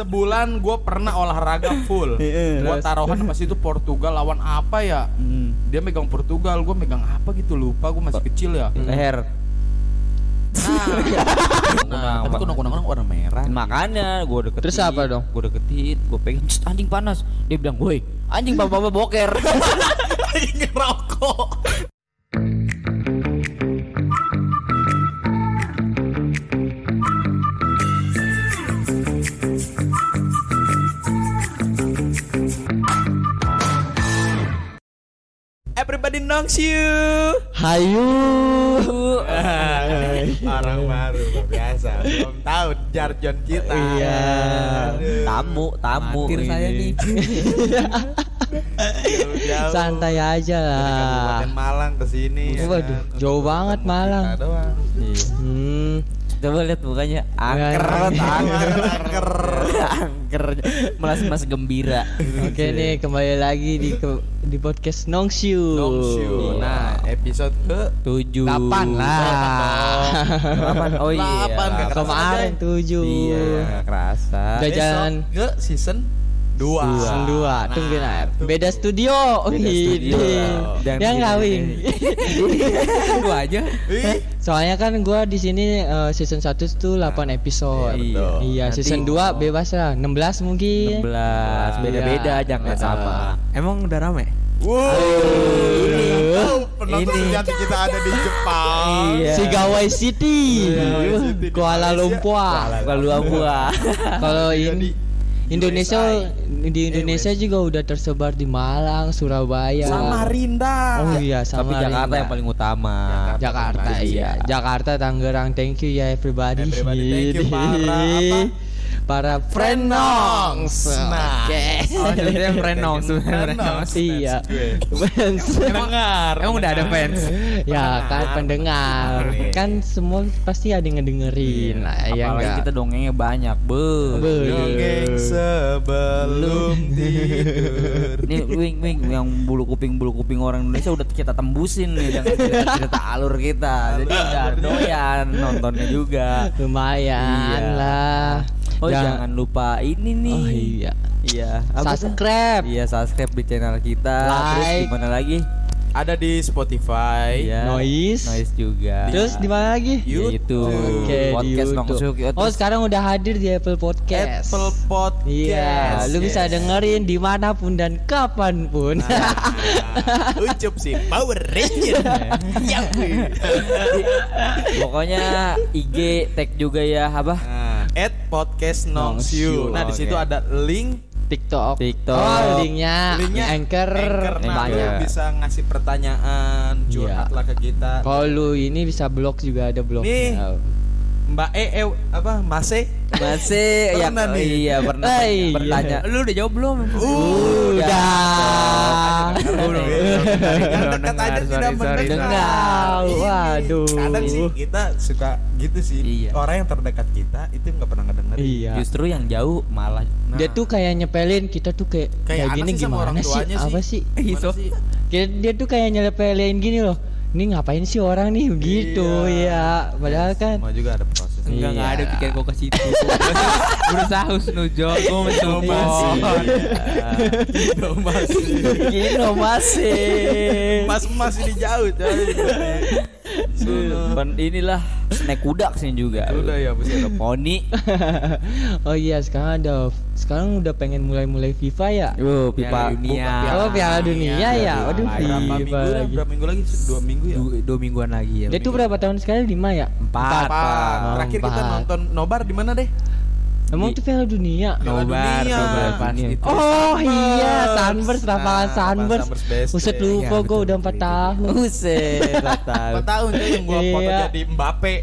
Sebulan gue pernah olahraga full. Iya, Gue terus? taruhan pas itu Portugal lawan apa ya? Hmm. Dia megang Portugal, gue megang apa gitu lupa. Gue masih kecil ya. Leher. Nah, tapi kunang-kunang warna merah. Makanya gue deketin. Terus apa dong? Gue deketin, gue pegang "Cst, anjing panas. Dia bilang, "Woi, anjing bapak-bapak boker." Ngerokok. Everybody knows you. Hayu. Orang baru biasa, belum tahu jargon kita. Iya. Tamu, tamu. Matir saya ini. Jauh-jauh. Santai aja Dari lah. Malang ke sini. ya Waduh, kan? jauh banget Malang. doang. Hmm. Coba lihat mukanya angker, Iya. angker, angker, angker, malas mas gembira. Oke nih kembali lagi di ke, di podcast Nongshu. Nongshu. Nah, episode ke Tujuh. Delapan lah. Delapan. Oh iya. Delapan, Kemarin tujuh. Iya, kerasa. Udah jalan ke season 2. Season dua. Tunggu nah. Beda studio. Beda studio. Yang Jangan ngawin. Gua aja. Soalnya kan gua di sini eh, season 1 tuh 8 episode. iya, betul. Iya, Nanti- season 2 bebas lah. 16 mungkin. 16 beda-beda Iya. jangan Beda. sama. Emang udah rame? Wow. Oh, penonton Ini. sejati kita ada di Jepang. Iya. Sigawai City. Sigawai City di Kuala. Lumpur. Kalau gua Kalau Iya, ini Indonesia di Indonesia juga udah tersebar di Malang, Surabaya. Samarinda. Oh iya, tapi sama Jakarta yang paling utama. Jakarta iya. Jakarta Tangerang. Thank you ya everybody. Everybody, thank you, para apa? Para Frenongs. Nah. Oke. Oh, jadi yang Frenongs, Frenongs. Iya. Fans Pendengar. Emang udah ada fans? ya kan pendengar. Kan semua pasti ada yang ngedengerin. Nah, ya enggak. kita dongengnya banyak, be. Be. Dongeng sebelum tidur. Nih wing wing yang bulu kuping bulu kuping orang Indonesia udah kita tembusin nih dengan cerita, cerita alur kita. Jadi udah doyan nontonnya juga. Lumayan Iya. lah. Oh Ya. jangan lupa ini nih. Oh iya. Iya. Subscribe. Iya subscribe di channel kita. Terus Like. gimana lagi? Ada di Spotify. Iya. Noise. Noise juga. Terus di mana lagi? Ya, itu Oke, di podcast YouTube. Nongsuk. Oh, terus- sekarang udah hadir di Apple Podcast. Apple Podcast. Iya, lu bisa Yes. dengerin di mana pun dan kapan pun. Nah, ucup sih Power Ranger. Ya. Pokoknya IG tag juga ya apa? Nah, at podcast Nongsyu. Nah, di situ ada link TikTok. TikTok. Oh, linknya, linknya Anchor. Anchor. Nah, lu banyak. bisa ngasih pertanyaan, curhatlah ke kita. Kalau lu ini bisa blog juga ada blognya. Nih. Mbak E, eh, apa Mase? Masih ya Pernah nih. iya pernah Eh, iya. bertanya. Lu udah jawab belum? Udah. Yang dekat aja tidak mendengar. Dengar. Waduh. Kadang sih kita suka gitu sih. Iya. Orang yang terdekat kita itu nggak pernah ngedengerin. Iya. Justru yang jauh malah Nah, Dia tuh kayak nyepelin kita tuh kayak Kayak kayak, gini gimana orang sih? Apa sih? gimana Iso. sih? Kayak dia tuh kayak nyepelin gini loh. Ini ngapain sih orang nih gitu Iya. ya. Padahal kan Semua juga ada proses. Enggak enggak Iya. ada pikiran gua ke situ. Berusaha husnujo, gua mencoba. Iya. masih. Gino masih. Mas mas ini jauh coy. Pen- inilah snack kuda sini juga. Udah ya, mesti ada poni. Oh iya sekarang ada sekarang udah pengen mulai-mulai FIFA ya. Yo, Piala pipa dunia. Oh Piala Dunia ya. Waduh berapa minggu FIFA dah? lagi. Berapa minggu lagi? Dua minggu ya. Dua, dua mingguan lagi ya. Dia tuh berapa tahun sekali? Lima ya? Empat. Oh, Terakhir kita empat. nonton Nobar di mana deh? Emang tuh Piala Dunia? Piala Nobar, Dunia. nobar, pasti. Itu Oh Sunburst. iya, Sunburst, Nah, lapangan Sunburst. Sunburst day. lupa Iya, gue udah 4 betul. tahun. Buset, empat tahun. Empat tahun tuh yang gua foto Iya. jadi Mbappe.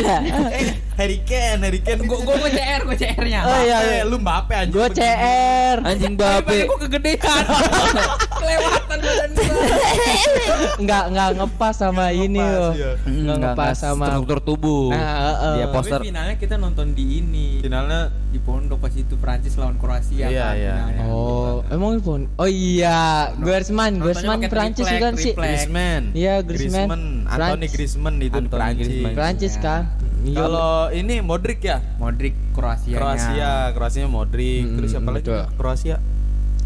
eh, Harry Kane, Harry Kane. Gua gua gua CR, gua CR-nya. Oh, iya, Mbappe, iya. lu Mbappe anjing. Gue begini. CR. Anjing bape. gua kegedean. Kelewatan badan gua. Enggak enggak ngepas sama ini loh. iya. Enggak ngepas sama struktur tubuh. Nah, heeh. Dia Tapi poster finalnya kita nonton di ini. Finalnya Di pondok pas itu Prancis lawan Kroasia Iya, kan iya. finalnya. Oh, emang pun. Oh iya, Griezmann, Griezmann Prancis bukan sih? Griezmann. Iya, Griezmann. Anthony Prancis. Griezmann itu di Anthony Prancis. Griezmann. Prancis kan? Iya. Kalau ini Modric ya? Modric Kroasia. Kroasia, Kroasianya Modric. Mm, Terus siapa lagi? betul. Kroasia.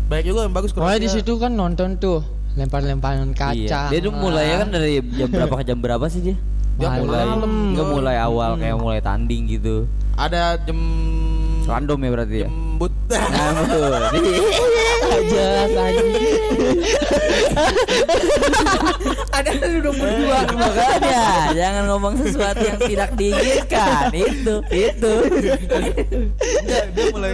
Banyak juga yang bagus Kroasia. Pokoknya di situ kan nonton tuh lempar-lemparan kaca. Iya. Dia tuh mulai kan dari jam berapa ke jam berapa sih dia? Dia Malam. mulai Enggak mulai awal kayak mulai tanding gitu. ada jam Random ya berarti ya. jembut. Nah, betul. Nggak jelas aja. Ada udah berdua makanya jangan ngomong sesuatu yang tidak diinginkan itu itu Dia, dia mulai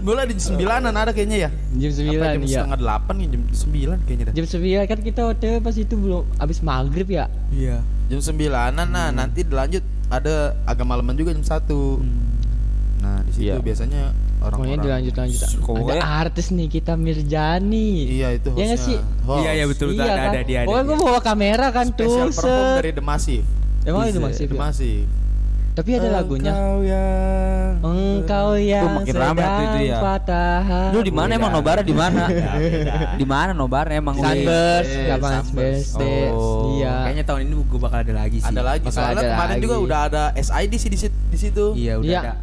mulai di sembilanan ada kayaknya ya. Jam Apa 9 jam ya. setengah delapan ya jam sembilan kayaknya dah. Jam 9 kan kita hotel pas itu belum habis maghrib ya. Iya. Jam sembilanan nah nanti dilanjut ada agak malaman juga jam satu. Nah di situ Iya. biasanya Pokoknya orang-orang. dilanjut lanjut. Ada artis nih kita Mirjani. Iya itu Iya nggak hostnya. sih? Host. Iya iya betul betul Iya ada kan? ada dia ada. Pokoknya gue bawa kamera kan Special tuh. perform set. dari The Massive. Emang itu Bisa. masih The Massive. Tapi ada lagunya. Engkau yang Engkau yang makin rame waktu itu ya. patah lu di mana emang nobara di mana di mana nobara emang. Sunburst, lapangan Sunburst. Sunburst. Oh. Iya. Kayaknya tahun ini gue bakal ada lagi sih. ada lagi Bakal soalnya ada kemarin lagi. juga udah ada SID sih di situ, di situ. Iya udah Iya. ada.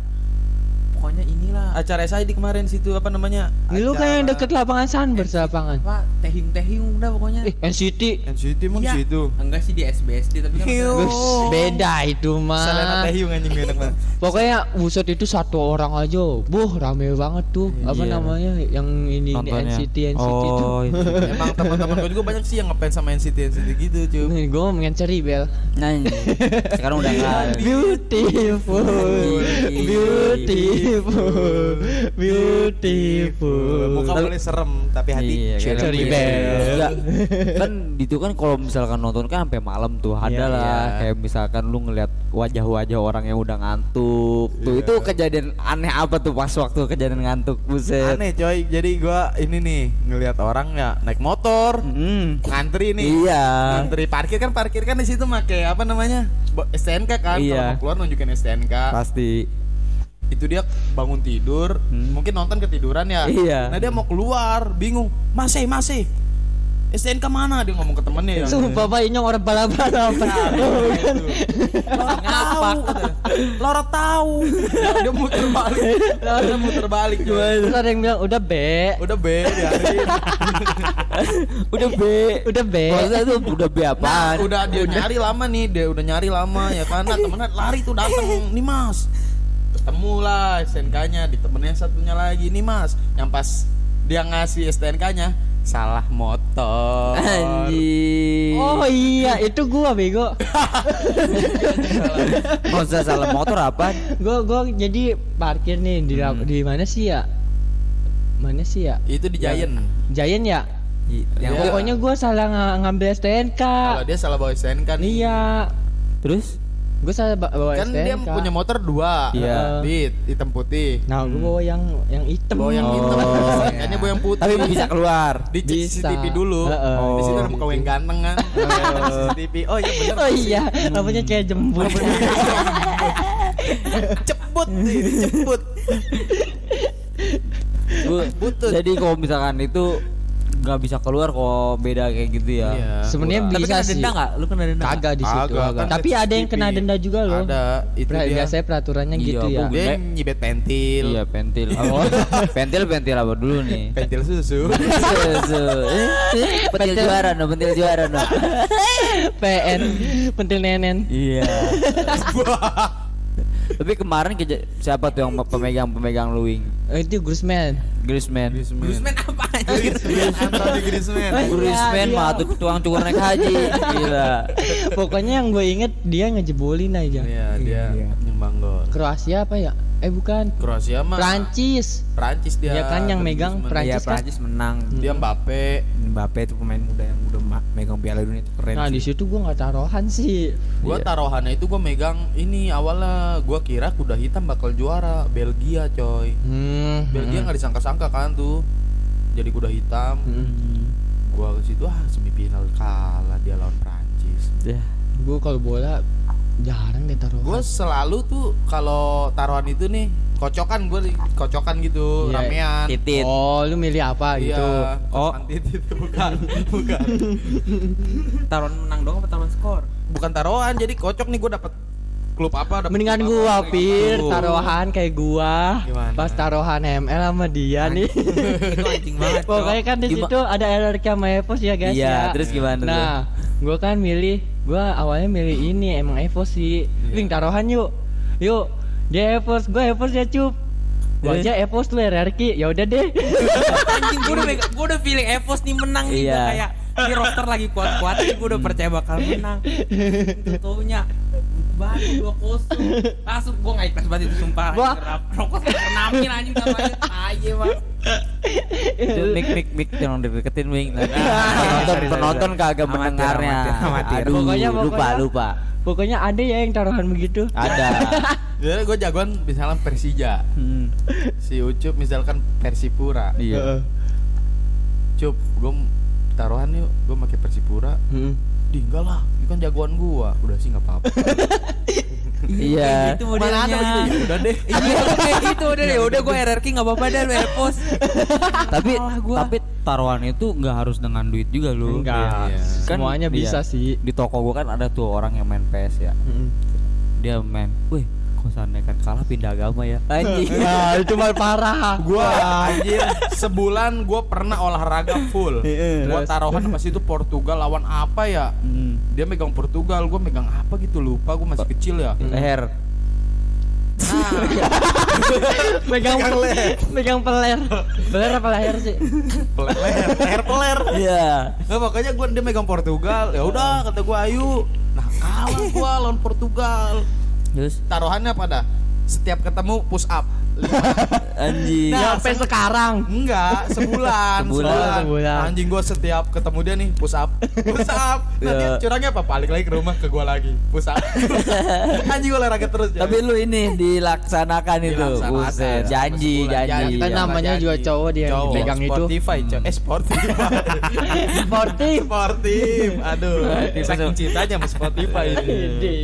Pokoknya inilah acara SID kemarin situ apa namanya Ini lu kayak yang Acara- deket lapangan Sunburst lapangan. apa tehing tehing udah pokoknya. Eh, NCT. NCT emang Iya. di situ Enggak sih di SBSD tapi kan beda itu Selena mah. Taehyung anjing gak enak banget Pokoknya buset itu satu orang aja. Buh, rame banget tuh. Apa Iya. namanya? Yang ini, ini. NCT NCT itu. oh itu emang teman-teman gue juga banyak sih yang ngefans sama NCT NCT gitu cuy Nih, gue ngomongin ceri bel. nah ini. sekarang udah nggak Beautiful, beautiful, beautiful. muka Tapi- boleh serem tapi hati Iya, cherry gitu. Bell. Enggak. kan itu kan kalau misalkan nonton kan sampai malam tuh ada Iya, lah iya. kayak misalkan lu ngeliat wajah-wajah orang yang udah ngantuk tuh Iya. itu kejadian aneh apa tuh pas waktu kejadian ngantuk buset aneh coy jadi gua ini nih ngelihat orang ya naik motor Mm. ngantri nih Iya. ngantri parkir kan parkir kan di situ make apa namanya STNK kan Iya. kalau mau keluar nunjukin STNK pasti itu dia bangun tidur Hmm. mungkin nonton ketiduran ya. Iya. nah dia mau keluar bingung. Masih masih. STNK mana dia ngomong ke temennya. Ya Sumpah pak Inyong orang bala-bala apa? ngapa Laura tahu. Dia muter balik. Dia muter balik coy Terus ada yang bilang udah be, udah be udah B udah be. maksudnya itu udah B Nah, apaan udah dia nyari lama nih, dia udah nyari lama ya karena temennya lari tuh datang nih mas, ketemu lah STNK-nya di temennya satunya lagi nih mas, yang pas dia ngasih STNK-nya salah motor. anjing Oh iya, itu gua bego. maksudnya salah motor apa gua gua jadi parkir nih di Hmm. di mana sih ya? Mana sih ya? Itu di Giant. Giant ya? Yang Iya. Pokoknya gua salah nga- ngambil STNK. Kalau dia salah bawa STNK nih. Iya, terus gua salah ba- bawa Kan dia STNK. punya motor dua. Iya. Di hitam putih. Nah, gua bawa yang yang hitam. Bawa yang Oh. hitam. STNK-nya bawa yang putih. tapi bisa keluar di. CCTV dulu. Heeh. Di situ Oh. ada muka yang ganteng kan. CCTV. Oh iya bener. Oh iya, rambutnya kayak jembut. ceput nih, ceput. Gua- Butut. jadi kalau misalkan itu nggak bisa keluar kok beda kayak gitu ya Iya. Sebenarnya tapi bisa kena sih. denda nggak lu kena denda? Kagak di situ. Kagak, kan Tapi ada yang kena denda juga loh. Ada, itu Pra- dia. Biasanya peraturannya Iya, gitu ya. Dia nyibet pentil. iya pentil oh, pentil pentil apa dulu nih Pentil susu. Susu. Pentil juara no pentil juara no PN pentil nenen. iya tapi kemarin keja- siapa tuh yang pemegang pemegang luing Eh, Itu Guzman. Griezmann Griezmann apa Griezmann. Oh, iya, Griezmann iya. mah tuh tukang cukur naik haji gila Pokoknya yang gue inget dia ngejebolin aja. Iya, dia nyumbang gol. Kroasia apa ya? Eh bukan. Kroasia mah Prancis. Prancis dia. Iya kan, yang megang Griezmann. Prancis Iya kan? Prancis menang. Dia Mbappe. Mbappe itu pemain muda yang udah ma- megang Piala Dunia itu keren. Nah sih. di situ gue nggak taruhan sih. Gua Iya. taruhannya itu gua megang ini awalnya gua kira kuda hitam bakal juara Belgia coy. Hmm. Belgia nggak disangka-sangka kan tuh. Jadi kuda hitam. Hmm. Gua ke situ ah semifinal kalah dia lawan Prancis. ya Gue kalau bola jarang deh taruhan. Gue selalu tuh kalau taruhan itu nih kocokan gue kocokan gitu Iya, ramean. titit Oh lu milih apa gitu? Iya, Oh. kocokan titit bukan, bukan. taruhan menang dong apa taruhan skor? Bukan taruhan, jadi kocok nih gue dapat klub apa dapet Mendingan gua pir taruhan kayak gua. Gimana? Pas taruhan ML sama dia nih. Itu anjing banget. Pokoknya kan di situ ada RRQ sama Evos ya guys Iya, ya. terus gimana? Nah, gua kan milih, gua awalnya milih ini emang Evos sih. Wing taruhan yuk. Yuk. Dia Evos, gua Evos ya cup. Gua aja Evos tuh RRQ. Ya udah deh. anjing gue udah gua udah feeling Evos nih menang nih Iya. Gua kayak ini roster lagi kuat-kuat gue udah percaya bakal menang. Taunya banget dua kosong langsung gue nggak ikhlas banget itu sumpah anjing, rokok ternamin anjing namanya aja bang Itu mik mik mik jangan deketin wing. Penonton penonton kagak mendengarnya. Aduh, Pokoknya- lupa lupa. Pokoknya ada ya yang taruhan begitu. Ada. Jadi gue jagoan misalkan Persija. Hmm, Si Ucup misalkan Persipura. Iya. Cup, gue taruhan yuk, gue pakai Persipura. Hmm. Di enggak lah, kan jagoan gua. Udah sih nggak apa-apa. Iya. itu Mana ada modelnya begitu ya? Udah deh. iya kayak gitu udah deh udah gue RRQ nggak apa-apa deh lu Tapi gua. tapi taruhan itu nggak harus dengan duit juga lu. Enggak. Iya. Semuanya iya. bisa sih. Di toko gua kan ada tuh orang yang main PS ya. Hmm. Dia main, "Wih, kosannya kan kalah pindah agama ya." Anjing. Nah, itu mah parah. Gua anjir sebulan gua pernah olahraga full. Gua taruhan pas itu Portugal lawan apa ya? Hmm. Dia megang Portugal, gua megang apa gitu lupa, gua masih kecil ya. Leher. Nah, megang Megang leher. megang peler. Peler apa leher sih? peler, leher, leher peler. Iya. Nah, pokoknya gua dia megang Portugal. Ya udah kata gua ayo. Nah, kalah gua lawan Portugal. Terus Taruhannya pada setiap ketemu push up. anjing. Nah, Sampai sekarang. Enggak, sebulan, Sebulan. Sebulan. Anjing gua setiap ketemu dia nih push up. Push up. Nah, dia Ya. curangnya apa? Balik lagi ke rumah ke gua lagi. Push up. Anjing gua olahraga terus. Tapi lu ini dilaksanakan itu. Dilaksanakan. Buset, janji, janji. janji. Kan namanya juga cowok dia yang Cowok. dipegang itu. Spotify, cowok. Eh, Spotify. Sportif. Sportif. Aduh, Sportif. saking cintanya sama Spotify ini.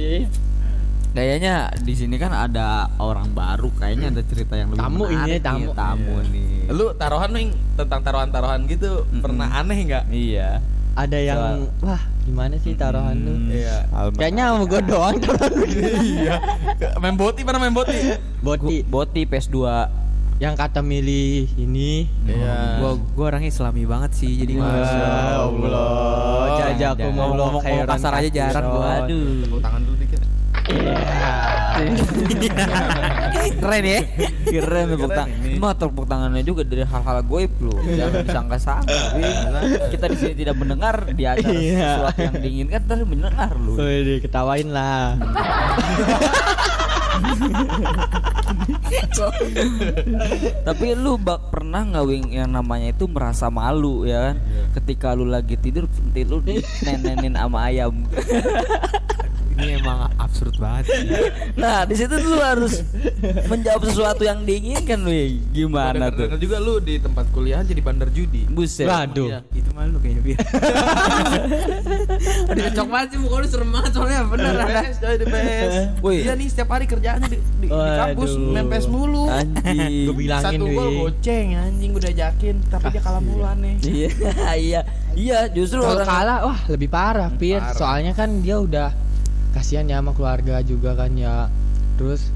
Kayaknya di sini kan ada orang baru, kayaknya ada cerita yang lebih Tamu ini, menarik tamu. nih, tamu nih. Lu taruhan nih tentang taruhan-taruhan gitu Mm-mm. pernah aneh nggak? Iya. Ada yang wah gimana sih taruhan lu? Hmm, Iya. Alma- Kayaknya sama gue doang taruhan iya. Main boti pernah main boti? Boti Boti PS2. yang kata milih ini. Iya. gue gue orang Islami banget sih jadi Masya bisa. Allah. Jazakumullah Ngomong- ngomong khairan kasar aja jarang gua. Aduh. Tangan dulu. Keren ya Keren tepuk tangan. Mah tepuk tangannya juga dari hal-hal goib loh. Jangan disangka-sangka. Wih. Kita di sini tidak mendengar di acara Iya. sesuatu yang diinginkan tapi mendengar loh. Wih, ketawain lah. Tapi lu bak pernah nggak wing yang namanya itu merasa malu ya kan? Ketika lu lagi tidur, pentil lu dinenenin sama ayam. Ini emang absurd banget sih. Nah, di situ lu harus menjawab sesuatu yang diinginkan, wing. Gimana tuh? Juga lu di tempat kuliah jadi bandar judi. Buset. Waduh. Iya, itu malu kayaknya biar Aduh cocok banget sih muka lu serem banget soalnya bener PS, coy di PS. Wih. Dia nih setiap hari kerjaannya di, di, di kampus PS mulu. Anjing. Gua bilangin, Satu gol goceng anjing udah jakin tapi dia kalah mulu aneh. Iya, iya. Iya, justru Kalau orang kalah wah lebih parah, Pir. Parah. Soalnya kan dia udah kasihan ya sama keluarga juga kan ya. Terus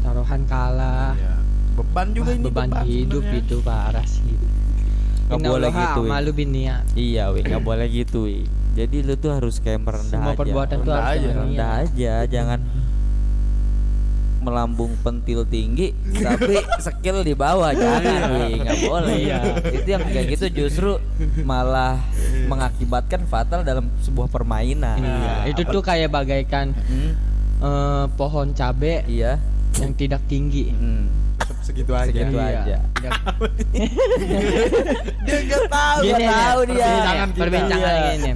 taruhan kalah. Iya. Beban juga Wah, ini beban hidup sebenarnya. itu parah sih. Nggak boleh gitu. Malu binia. Iya, wing, nggak boleh gitu, wing. Jadi lu tuh harus kayak merendah Semua aja. perbuatan tuh Rendah harus aja, rendah aja, jangan melambung pentil tinggi tapi skill di bawah jangan wih nggak boleh Iya. itu yang kayak gitu justru malah mengakibatkan fatal dalam sebuah permainan Iya, itu tuh kayak bagaikan Hmm, eh, pohon cabe iya yang tidak tinggi. hmm, Segitu aja. Segitu Iya. aja. Tidak- Dia enggak tahu. Gini nggak nih, tahu dia. perbincangan, Kita. perbincangan Iya. gini.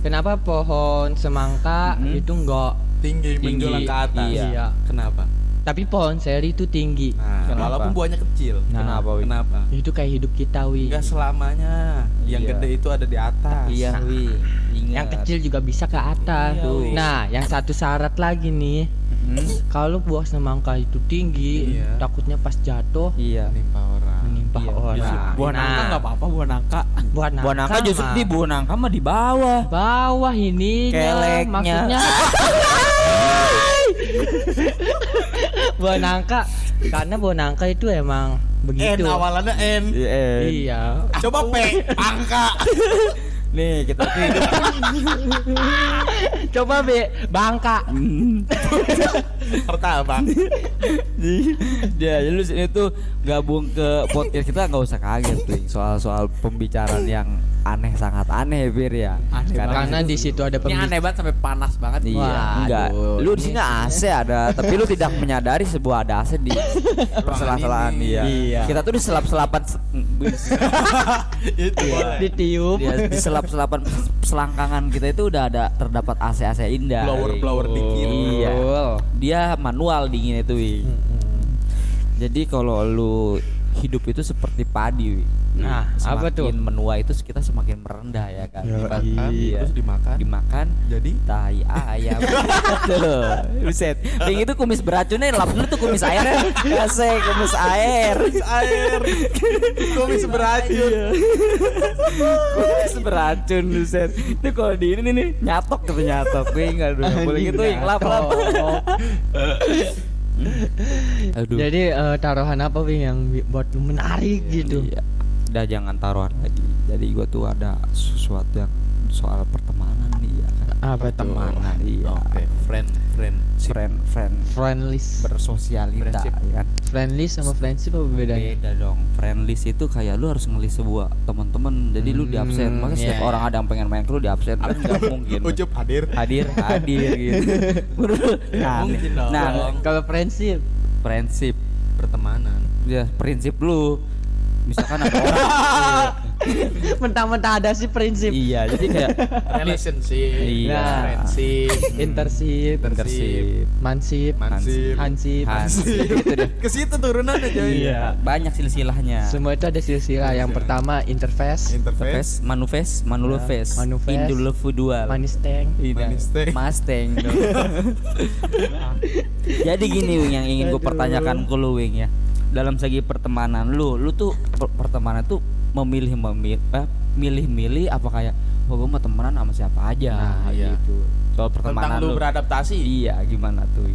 Kenapa pohon semangka Mm-mm. itu enggak Tinggi, Tinggi. menjulang ke atas. Iya. Kenapa? Tapi pohon seri itu tinggi. Nah, Kenapa? walaupun buahnya kecil. Nah, kenapa wi Kenapa? Itu kayak hidup kita, Wi. Enggak selamanya. Yang Iya. gede itu ada di atas. iya wi ingat Yang kecil juga bisa ke atas. Iya, Wi. nah, yang satu syarat lagi nih. Hmm, Kalau buah semangka itu tinggi, Iya. takutnya pas jatuh iya Menimpa orang. menimpa Iya, orang. justru buah Nah, nangka nggak apa-apa buah nangka Buah nangka, buah nangka justru di buah nangka mah di bawah bawah ini Keleknya. maksudnya buah nangka. Karena buah nangka itu emang N begitu awalannya N. iya Coba P angka. Nih kita hidup coba be bangka. Pertama. dia jadi lu sini tuh gabung ke podcast kita nggak usah kaget tuh soal-soal pembicaraan yang aneh sangat aneh Bir ya. Aneh karena di situ ada Ini pembicaraan aneh banget sampai panas banget. Iya, enggak. Lu di sini AC ada, tapi lu tidak menyadari sebuah ada AC di persela-selaan dia. Iya. Kita tuh diselap-selapan se- Itu boleh. ditiup dia diselap-selapan selangkangan kita itu udah ada terdapat AC-AC indah. Blower Wing. blower dikit. Iya. Dia manual dingin itu, Wing. Jadi kalau lu hidup itu seperti padi, Wi. Nah, apa tuh? Semakin menua itu kita semakin merendah ya kan. Ya, Dimakan, Iya. terus dimakan. Dimakan Jadi tai ayam. Tuh, buset. Yang itu kumis beracunnya lap dulu tuh kumis airnya. Kasih kumis air. air. Kumis beracun. kumis beracun buset. Itu kalau di ini nih nyatok gitu nyatok. Gue enggak dulu. Nggak Boleh gitu, yang lap lap. Aduh. jadi eh, taruhan apa Wing yang buat menarik gitu Iya. Udah jangan taruhan lagi. Jadi gua tuh ada sesuatu yang soal pertemanan nih ya kan. apa tuh Pertemanan iya. Oke, friend, friend. Friend friend friendlist bersosialita Friendship. ya kan. sama friendship apa bedanya Beda dong. Friendlist itu kayak lu harus ngelis sebuah teman-teman. Jadi lu di absen. Hmm, Masa setiap iya, orang ada yang pengen main ke lu di absen kan nggak mungkin. Ucup hadir. Hadir, hadir gitu. nah, Mungkin dong. nah, kalau friendship prinsip Pertemanan. ya prinsip lu misalkan ada orang mentah-mentah ada sih prinsip iya jadi kayak Relationship. Iya. Friendship. intersip Intersip. mansip Mansip. hansip Hansip. Gitu deh. Ke situ turunannya coy. Iya, banyak silsilahnya. semua itu ada silsilah yang pertama interface Interface. Manufes, Ya, manufes, manis tank Iya. Manisteng. Mustang dong. Jadi gini Wing yang ingin gue pertanyakan ke lu Wing ya. Dalam segi pertemanan lu, lu tuh per- pertemanan tuh memilih memilih eh, milih-milih apa kayak oh gue mau temenan sama siapa aja Nah, iya. gitu. Soal pertemanan Tentang lu beradaptasi. Iya, gimana tuh?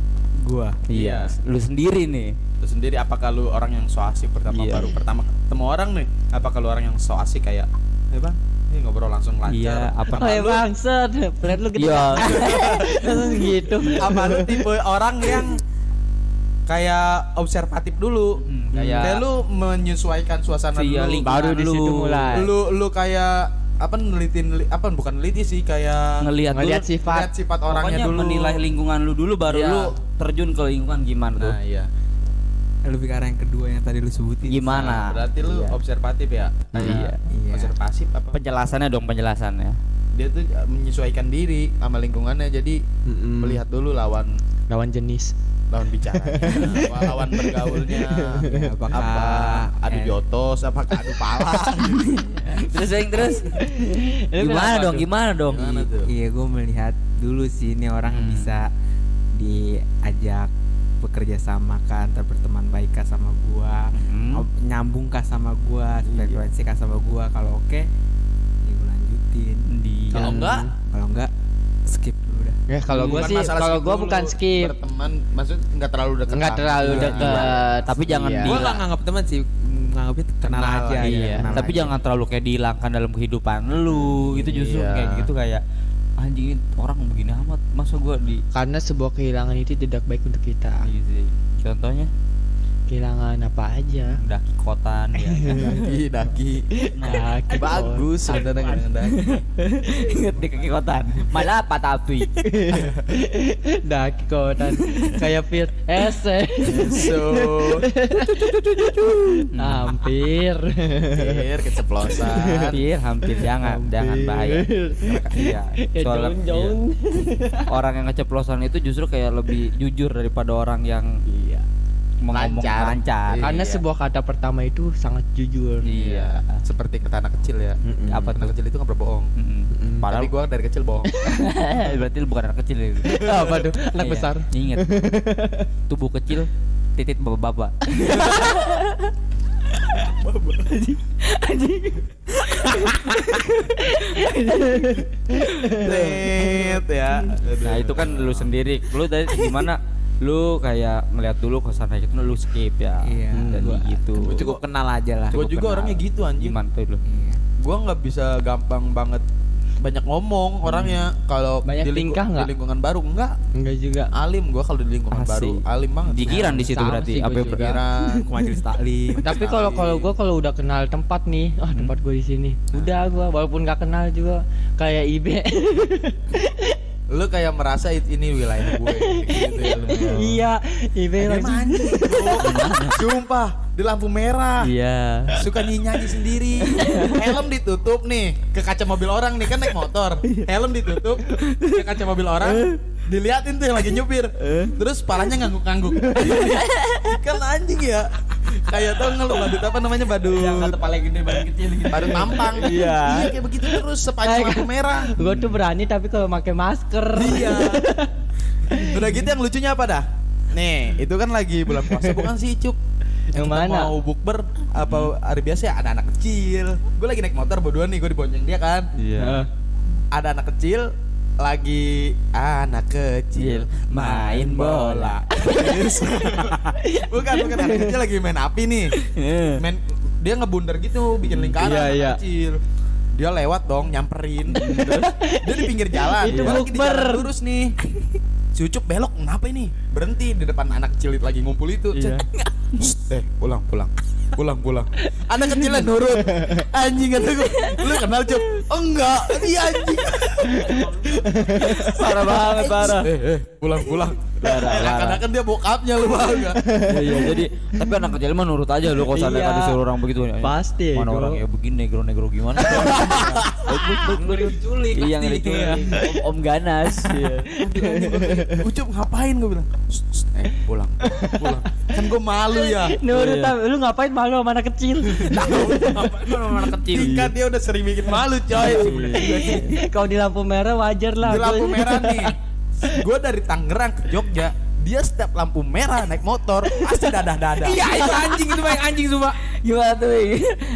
Gua Iya, lu sendiri nih. Lu sendiri apakah lu orang yang so asik pertama Iya. baru pertama ketemu orang nih? Apakah lu orang yang so asik kayak Eh bang, ini ngobrol langsung lancar. Iya, apa oh ya bangsat pelet lu Iya. langsung gitu apa lu tipe orang yang kayak observatif dulu Hmm, kayak, kayak- lu menyesuaikan suasana Iya, dulu lingkungan baru di situ lu. mulai lu lu kayak apa nelitin li- apa bukan neliti sih kayak ngelihat ngeliat dulu sifat sifat orangnya Pokoknya dulu menilai lingkungan lu dulu baru Iya. lu terjun ke lingkungan gimana tuh? nah iya Lebih ke arah yang kedua yang tadi lu sebutin. Gimana? Nah, berarti lu Iya. observatif ya Kayak Iya. Iya. observasif apa Penjelasannya dong penjelasannya. dia tuh uh, menyesuaikan diri sama lingkungannya jadi Mm-mm. melihat dulu lawan lawan jenis lawan bicaranya wah, lawan bergaulnya Ya, apakah apa adu eh, jotos apakah adu pala terus Wing terus gimana dong? Gimana dong? Gimana tuh? Iya, gue melihat dulu sih ini orang Hmm. bisa diajak bekerja sama kan, antar berteman baik kah sama gua, Hmm. nyambung kah sama gua, frekuensi kah sama gua. Kalau oke, ya gua lanjutin. Di Kalau enggak? Kalau enggak, skip. Ya kalau gua Bukan sih kalau dulu, bukan skip berteman maksud nggak terlalu dekat enggak sama. terlalu Iya. dekat Tapi jangan Iya. Gua nggak nganggap teman sih, nganggapnya kenal, Kenal aja. ya, kenal tapi aja. jangan terlalu kayak dihilangkan dalam kehidupan lu. Itu justru Iya. kayak gitu kayak anjing orang begini amat masa gua di karena sebuah kehilangan itu tidak baik untuk kita Iya sih. Contohnya kehilangan apa aja? Daki kotan ya. daki daki. Nah, Daki bagus sebenarnya dengan daki. Inget di kaki kotan. Malah apa tapi? daki kotan. Kayak fit ese so hampir. Hampir keceplosan. Hampir hampir. Jangan jangan bahaya. Iya Ya, soalnya jauh, jauh. iya. orang yang keceplosan itu justru kayak lebih jujur daripada orang yang iya Lancar. lancar. Karena Iya. sebuah kata pertama itu sangat jujur. Iya seperti kata anak kecil ya. Mm-mm. apa anak kecil itu nggak berbohong. Mm-mm. padahal tapi gua dari kecil bohong. Berarti lu bukan anak kecil itu apa tuh? Anak Iya, besar. inget tubuh kecil titit bapak-bapak Net ya nah itu kan lu sendiri. Lu tadi gimana lu kayak melihat dulu kosan kayak gitu lu skip ya Iya. jadi Gua- gitu Gua cukup kenal aja lah. Gue juga kenal. orangnya gitu anjing. gimana tuh lu Iya. Gue nggak bisa gampang banget banyak ngomong orangnya kalau Banyak di, lingku- tingkah di lingkungan baru enggak Enggak juga. alim gue kalau di lingkungan Asik. baru alim banget Jikiran di situ berarti apa pikiran Ke majelis taklim. Tapi kalau kalau gue kalau udah kenal tempat nih, ah tempat gue di sini. Udah gue walaupun nggak kenal juga kayak IB. lu kayak merasa ini wilayah gue gitu ya, lu. iya, langsung. mandi sumpah di lampu merah. Iya. Suka nyanyi sendiri. Helm ditutup nih ke kaca mobil orang nih kan naik motor. Helm ditutup ke kaca mobil orang diliatin tuh yang lagi nyupir. Terus palanya ngangguk-ngangguk. Kan anjing ya. Kayak tau nggak lu badut apa namanya badut? Yang kata paling gede paling kecil gitu. badut mampang. Iya. iya kayak begitu terus sepanjang lampu merah. Gue tuh berani tapi kalau pakai masker. iya. Udah gitu yang lucunya apa dah? Nih itu kan lagi bulan puasa bukan sih Cup Yang Kita mana? mau bukber apa hari biasa ya ada anak kecil. Gue lagi naik motor berdua nih gue dibonceng dia kan. Iya. Ada anak kecil lagi anak kecil main bola. Bukan bukan anak kecil lagi main api nih. Main dia ngebundar gitu bikin lingkaran Iya, anak iya. kecil. Dia lewat dong nyamperin. Terus dia di pinggir jalan. Itu lagi di jalan lurus nih. Si Ucup belok kenapa ini? Berhenti di depan anak kecil lagi ngumpul itu. Iya. Eh pulang pulang pulang pulang. Anak kecilnya nurut. Anjing kata gue lu kenal Cup oh, enggak. Dia anjing. Parah banget parah. Eh eh pulang pulang Parah, parah. kadang kan dia bokapnya lu bangga iya iya jadi tapi anak kecil mah nurut aja lu kalau sampai ada disuruh orang begitu Pasti, mana orang ya begini negro negro gimana diculik iya pasti. ngeri culik. om, om ganas iya Ucup ngapain gue bilang "Shh, shh, eh pulang pulang kan gue malu ya Nurut tapi lu ngapain malu sama anak kecil? Ngapain sama anak kecil? Tingkat dia udah sering bikin malu coy Kalau di lampu merah wajar lah. Di lampu merah nih Gue dari Tangerang ke Jogja Dia setiap lampu merah naik motor Pasti dadah-dadah Iya itu anjing itu baik anjing sumpah. gimana tuh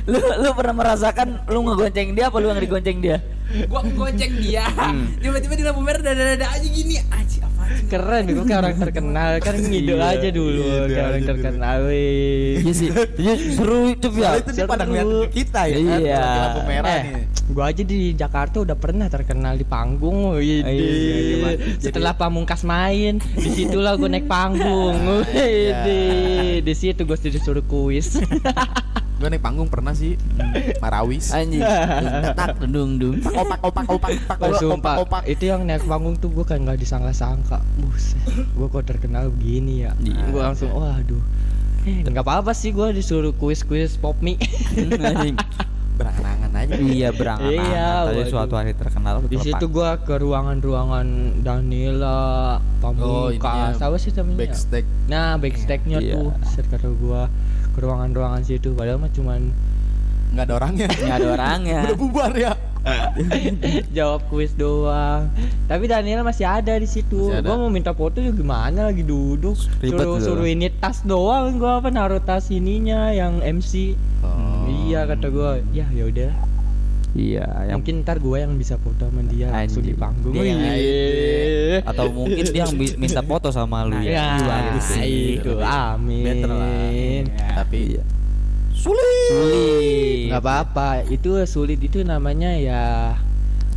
lu lu pernah merasakan lu ngegonceng dia apa lu yang digonceng dia Gua goceng dia. Hmm. Tiba-tiba di lampu merah dada-dada aja gini. Anjing? Keren gue kayak orang terkenal kan ngidol Iya, aja dulu ngidol kayak orang aja terkenal iya sih iya seru itu ya itu dia pada ngeliat kita ya kan Iya. Lampu merah Eh, nih gua aja di Jakarta udah pernah terkenal di panggung. Wih, Iya, iya, iya. Setelah Pamungkas main, di situlah gue naik panggung. Wih, di di situ gue disuruh kuis. Gue naik panggung pernah sih Marawis anjing tak dung dung Opak opak opak opak Oh, opak opak itu yang naik panggung tuh gue kayak nggak disangka-sangka. Buset, gue kok terkenal begini ya. Iya. Gue langsung, waduh. Eh, nggak apa-apa sih gue disuruh kuis-kuis pop mie. Anjing. Berangan-angan aja iya berangan Iya, tadi suatu hari terkenal di situ gue ke ruangan-ruangan Danila, Oh, Pamungkas, apa sih namanya? Backstage Nah, backstage-nya Iya. tuh sekitar gua ke ruangan-ruangan situ padahal mah cuman Nggak ada orangnya nggak ada orangnya Udah bubar ya jawab kuis doang. Tapi Daniel masih ada di situ. Gua mau minta foto juga gimana lagi duduk. Ribet suruh suruh ini tas doang gua apa naruh tas ininya yang MC. Oh. Iya kata gua. Ya ya udah. Iya yang Mungkin ntar gua yang bisa foto sama dia langsung di panggung. Dia yang- atau mungkin dia yang minta foto sama lu ya, Ya, Bagus sih. itu amin. Better lah. Tapi Iya. Sulit. Sulit. Nggak apa-apa. Itu sulit itu namanya ya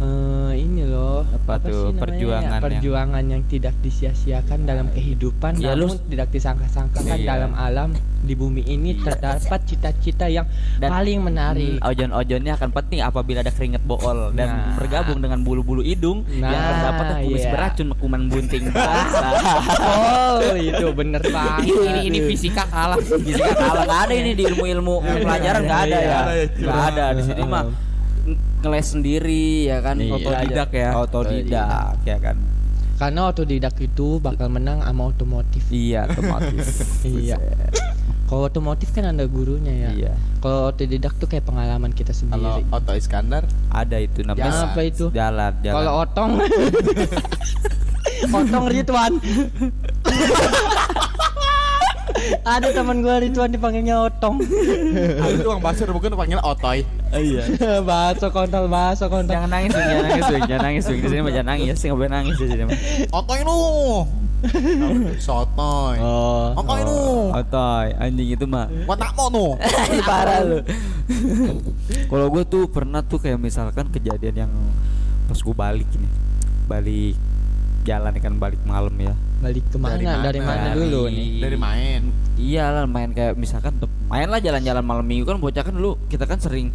eh, ini loh Apa tuh? sih namanya Perjuangan ya? yang- perjuangan yang, tidak disia-siakan dalam kehidupan Ya, lu- namun tidak disangka-sangkakan Iya. dalam alam di bumi ini terdapat cita-cita yang Dan- paling menarik Hmm, ojon-ojonnya akan penting apabila ada keringet bool dan Nah. bergabung dengan bulu-bulu hidung yang Nah, terdapat kumis iya. beracun kuman bunting oh itu bener banget Ini ini, ini fisika kalah. Fisika kalah nggak ada ini di ilmu-ilmu pelajaran nggak ada ya, Iya. nggak ada di sini mah ngeles sendiri ya kan, Iya. otodidak ya, otodidak ya kan, karena otodidak itu bakal menang sama otomotif. Iya otomatis, Iya. kalau otomotif kan ada gurunya ya. Iya, kalau otodidak tuh kayak pengalaman kita Kalau sendiri Otto Iskandar ada itu namanya. Jangan apa itu? jalan, jalan. Kalau otong. Otong Ridwan Ada teman gua Ridwan dipanggilnya Otong Ada tuh Bang Basir bukan panggil Otoy iya. Baso kontol baso kontol Jangan nangis, jangan nangis, jangan nangis. Di sini mah jangan nangis, nggak boleh nangis di sini mah. Otoy lu Sotoy. Oh. Apa itu? Otoy, anjing itu mah Watak mono. parah lu. Kalau gue tuh pernah tuh kayak misalkan kejadian yang pas gue balik ini, balik jalan kan balik malam ya. Balik ke mana? Dari Dari mana? mana, Dari- dulu nih? Dari main. Iya lah main kayak misalkan tuh, main lah jalan-jalan malam minggu kan bocah kan dulu kita kan sering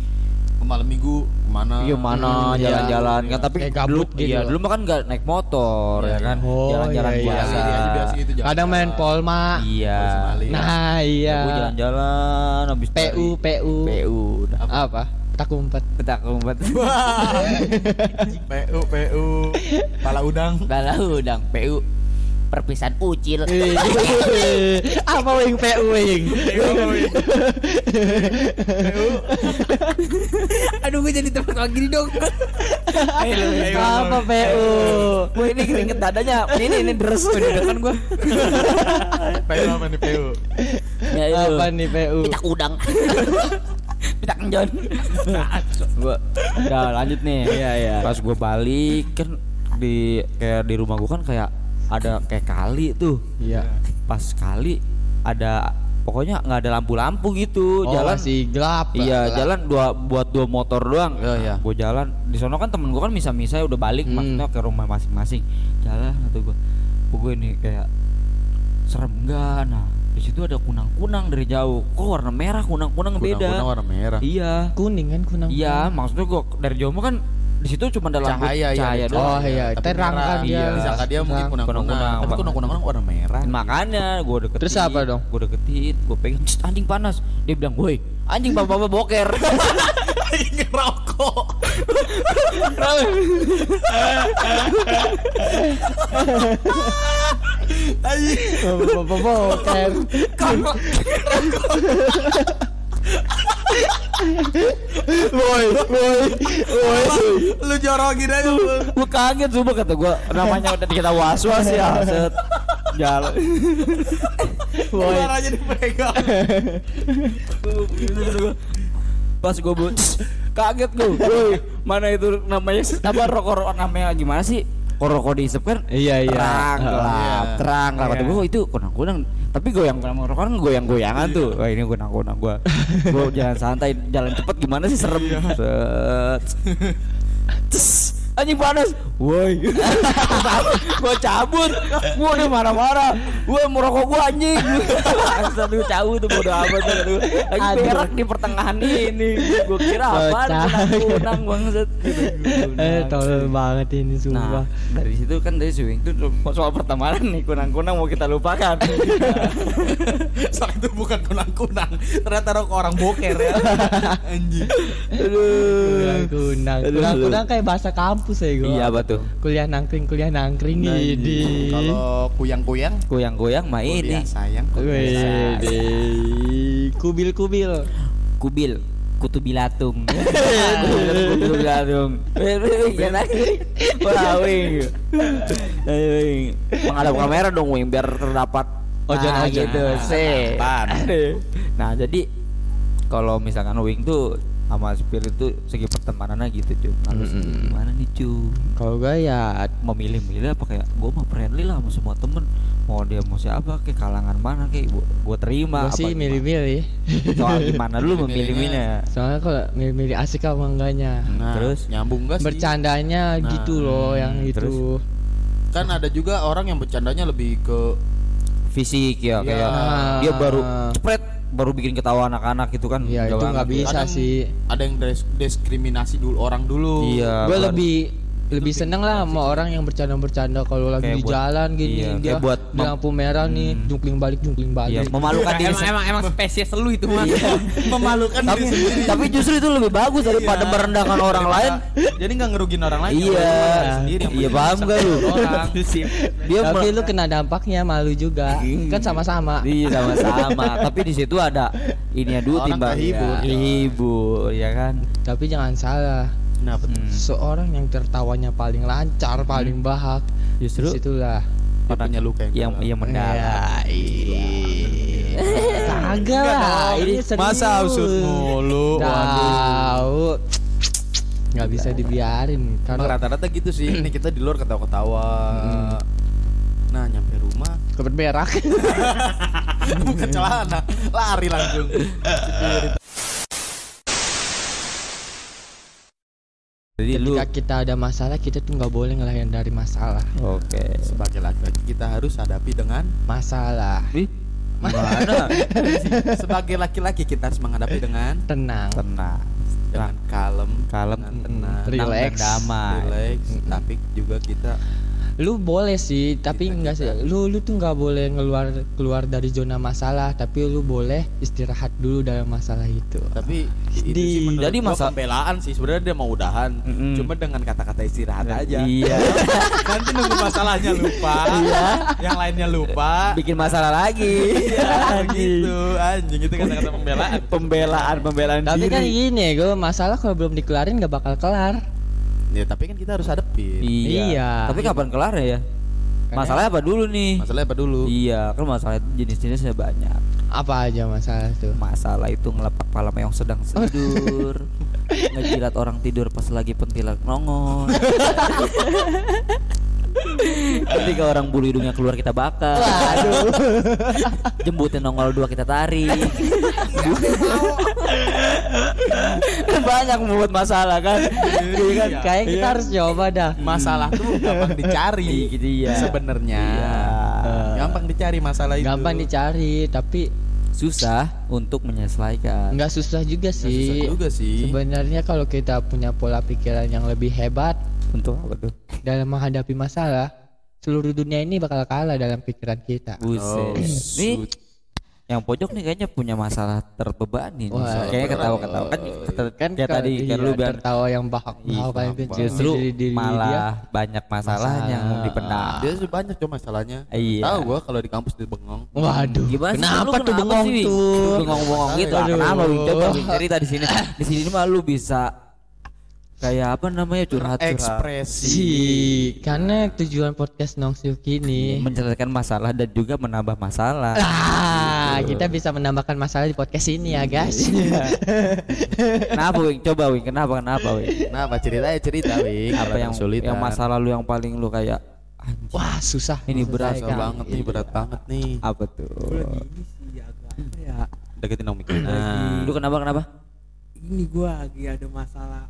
Ke malam minggu ke mana? iya mana Hmm, iya. jalan-jalan kan tapi Kayak dulu gitu iya dulu mah kan nggak naik motor Iya, ya iya. kan Oh, jalan-jalan iya, iya. biasa Biasa, biasa, biasa gitu jalan. Kadang main polma. iya. Nah, iya. jalan-jalan habis PU, PU. PU udah Apa? Tak umpet. petak umpet PU, PU. Pala udang. Galau udang PU perpisahan ucil Apa wing PU wing? Aduh gue jadi tempat orang gini dong. Ayo. Apa PU? Gue ini keringet dadanya ini ini deres kan gue PU apa nih PU? ya itu Apa nih PU? pitak udang pitak kenjon gua udah lanjut nih Iya, iya. pas gua balik kan di kayak di rumah gua kan kayak ada kayak kali tuh Iya. pas kali ada pokoknya nggak ada lampu-lampu gitu Oh, jalan masih gelap. iya gelap. jalan dua buat dua motor doang Iya, iya. gue jalan di sono kan temen gue kan misa-misa udah balik Hmm. maksudnya ke rumah masing-masing jalan atau gue gue ini kayak serem enggak nah di situ ada kunang-kunang dari jauh kok warna merah kunang-kunang beda Kunang-kunang warna merah. iya kuning kan kunang. iya maksudnya gue dari jauh mah kan di situ cuma ada lampu Cahaya, iya, cahaya ada doang Oh iya, Tapi terang kan dia. Iya. Disangka dia mungkin kunang-kunang. Tapi kunang-kunang warna merah. makanya gue deketin Terus apa dong? gue deketin gue pegang "Cst, anjing panas dia bilang woi anjing bapak-bapak boker Ngerokok. Bapak boker. Woi, woi, woi. Lu jorokin aja. lu. gue kaget coba kata gue namanya udah kita was was ya set jalan Woi. Suaranya dipegang. pas gue kaget gue woi mana itu namanya apa rokok rokok namanya gimana sih Kok rokok diisep kan? Iya, iya. terang Heeh. gelap Iya. terang gelap. Kata Iya. gue "Oh, itu kunang kunang tapi goyang kunang rokok kan goyang goyangan tuh wah ini kunang kunang gue gue jalan santai jalan cepet gimana sih? Serem. Set. Tes, anjing panas woi gue cabut gue udah marah-marah gue mau rokok gue anjing Bangsat gue cabut tuh bodo amat tuh lagi berak di pertengahan ini gue kira apa Bocah. kunang bangsat Eh, tolol banget ini Nah, sumpah. dari situ kan dari swing itu soal pertemanan nih kunang-kunang mau kita lupakan. Soal itu bukan kunang-kunang. Ternyata rokok orang boker ya. Anjing. Kunang kunang. Aduh. Kunang kunang kayak bahasa kampus ya gua. iya apa tuh? Kuliah nangkring, kuliah nangkring Nah, ini. Kalau kuyang-kuyang Goyang-goyang mah kuliah ini sayang. Wih, kubil kubil. kubil kutu bilatung. kutu bilatung. Wih, lagi. Wah, wing. Menghadap kamera dong, wing, biar terdapat Ojon, nah, gitu. Se. Tatapan. Nah, jadi kalau misalkan wing tuh sama spirit tuh segi pertemanannya gitu cuy. Nah, sendiri Mm-mm. gimana nih cuy? Kalau gue ya memilih-milih apa kayak gue mah friendly lah sama semua temen mau dia mau siapa kayak kalangan mana kayak gue terima gue sih apa milih-milih. soal gimana lu memilih-milih Soalnya kalau milih-milih asik apa enggaknya. Nah, Terus? nyambung gak sih? Bercandanya Nah, gitu loh yang hmm, itu. terus? Kan ada juga orang yang bercandanya lebih ke fisik ya kayak dia baru cepret baru bikin ketawa anak-anak gitu kan Iya, itu nggak bisa kadang sih. Ada yang diskriminasi dulu orang dulu. Iya. gue gua- lebih lebih seneng lah sama orang yang bercanda-bercanda kalau lagi Kayak di buat- jalan gini iya, dia buat di lampu merah nih Hmm. jungkling balik jungkling Iya, balik memalukan diri emang, sendiri. emang, emang spesies lu itu mah. Memalukan tapi, diri sendiri. tapi justru itu lebih bagus daripada Iya. merendahkan orang lain Jadi nggak ngerugin orang lain. iya iya paham gak lu dia tapi lu kena dampaknya malu juga kan sama-sama Iya sama-sama. Tapi di situ ada ini ya dulu timbang kehibur. ya. Hibur ya kan. tapi jangan salah Kenapa? Hmm. seorang yang tertawanya paling lancar paling bahak Justru di situlah Dia punya luka yang yang dalam. yang mendalam. Ya, iya. kagak lah ini serius Masa usut mulu? tahu nggak bisa dibiarin karena rata-rata gitu sih. Ini kita di luar ketawa-ketawa. Nah nyampe rumah Kebet berak. buka celana lari langsung. Jadi lu kita ada masalah kita tuh nggak boleh ngelayan dari masalah. Oke. Sebagai laki-laki kita harus hadapi dengan Masalah. Ih, Gimana? sebagai laki-laki kita harus menghadapi dengan Tenang. Tenang. dengan kalem, Kalem. dengan tenang, Relax. dan damai. relax. Tapi juga kita Lu boleh sih, tapi Kita- enggak sih. Lu lu tuh nggak boleh keluar keluar dari zona masalah, tapi lu boleh istirahat dulu dalam masalah itu. tapi itu Di- sih jadi masa- pembelaan sih sebenarnya dia mau udahan Mm-mm. cuma dengan kata-kata istirahat aja Iya. nanti nunggu masalahnya lupa yang lainnya lupa Bikin masalah lagi. ya gitu anjing itu kata-kata pembelaan pembelaan, pembelaan Tapi diri. kan gini, gue masalah kalau belum dikelarin nggak bakal kelar. Ya tapi kan kita harus hadepin Iya. Iya. Tapi kapan kelar ya? Karena- Masalahnya apa dulu nih? masalahnya apa dulu Iya, kan masalah itu jenis-jenisnya banyak. Apa aja masalah tuh? Masalah itu ngelepak pala yang sedang tidur, ngejilat orang tidur pas lagi pentilak nongol. Ketika orang bulu hidungnya keluar kita bakar. Waduh. Jembutnya nongol dua kita tarik. banyak membuat masalah kan. Iya kan? Kayak kita harus coba dah. masalah tuh gampang dicari Gitu, iya. sebenarnya Iya. gampang dicari masalah itu Gampang dicari, tapi Susah untuk menyelesaikan. nggak susah juga Nggak sih. susah juga sih Sebenarnya kalau kita punya pola pikiran yang lebih hebat Untuk apa tuh? dalam menghadapi masalah, seluruh dunia ini bakal kalah dalam pikiran kita. Oh, Buset. Nih shoot. yang pojok nih kayaknya punya masalah terbebani. nih. Wah, kayaknya ketawa-ketawa kan Kan kayak ka- tadi kan iya, lu bilang tertawa yang kayak gitu. justru Diri- diri malah dia. banyak masalahnya yang Masalah. dipendam. dia sih banyak cuma masalahnya Iya. tahu gua kalau di kampus di bengong Waduh. Gimana sih? kenapa tuh bengong tuh? Bengong-bengong gitu. Aduh. Kenapa? Coba cerita di sini. Di sini mah lu bisa kayak apa namanya curhat-curhat. ekspresi Si, karena tujuan podcast Nongsiuk ini menyelesaikan masalah dan juga menambah masalah. Ah, kita bisa menambahkan masalah di podcast ini ya, guys. kenapa Wing? Coba Wing, kenapa kenapa Wing? nah apa ceritanya cerita Wing Apa yang kesulitan. yang masalah lu yang paling lu kayak anjing, Wah, susah. Ini berat Susah banget nih berat banget nih apa tuh? ya deketin dong mikir nah Lu kenapa kenapa? ini gua lagi ada masalah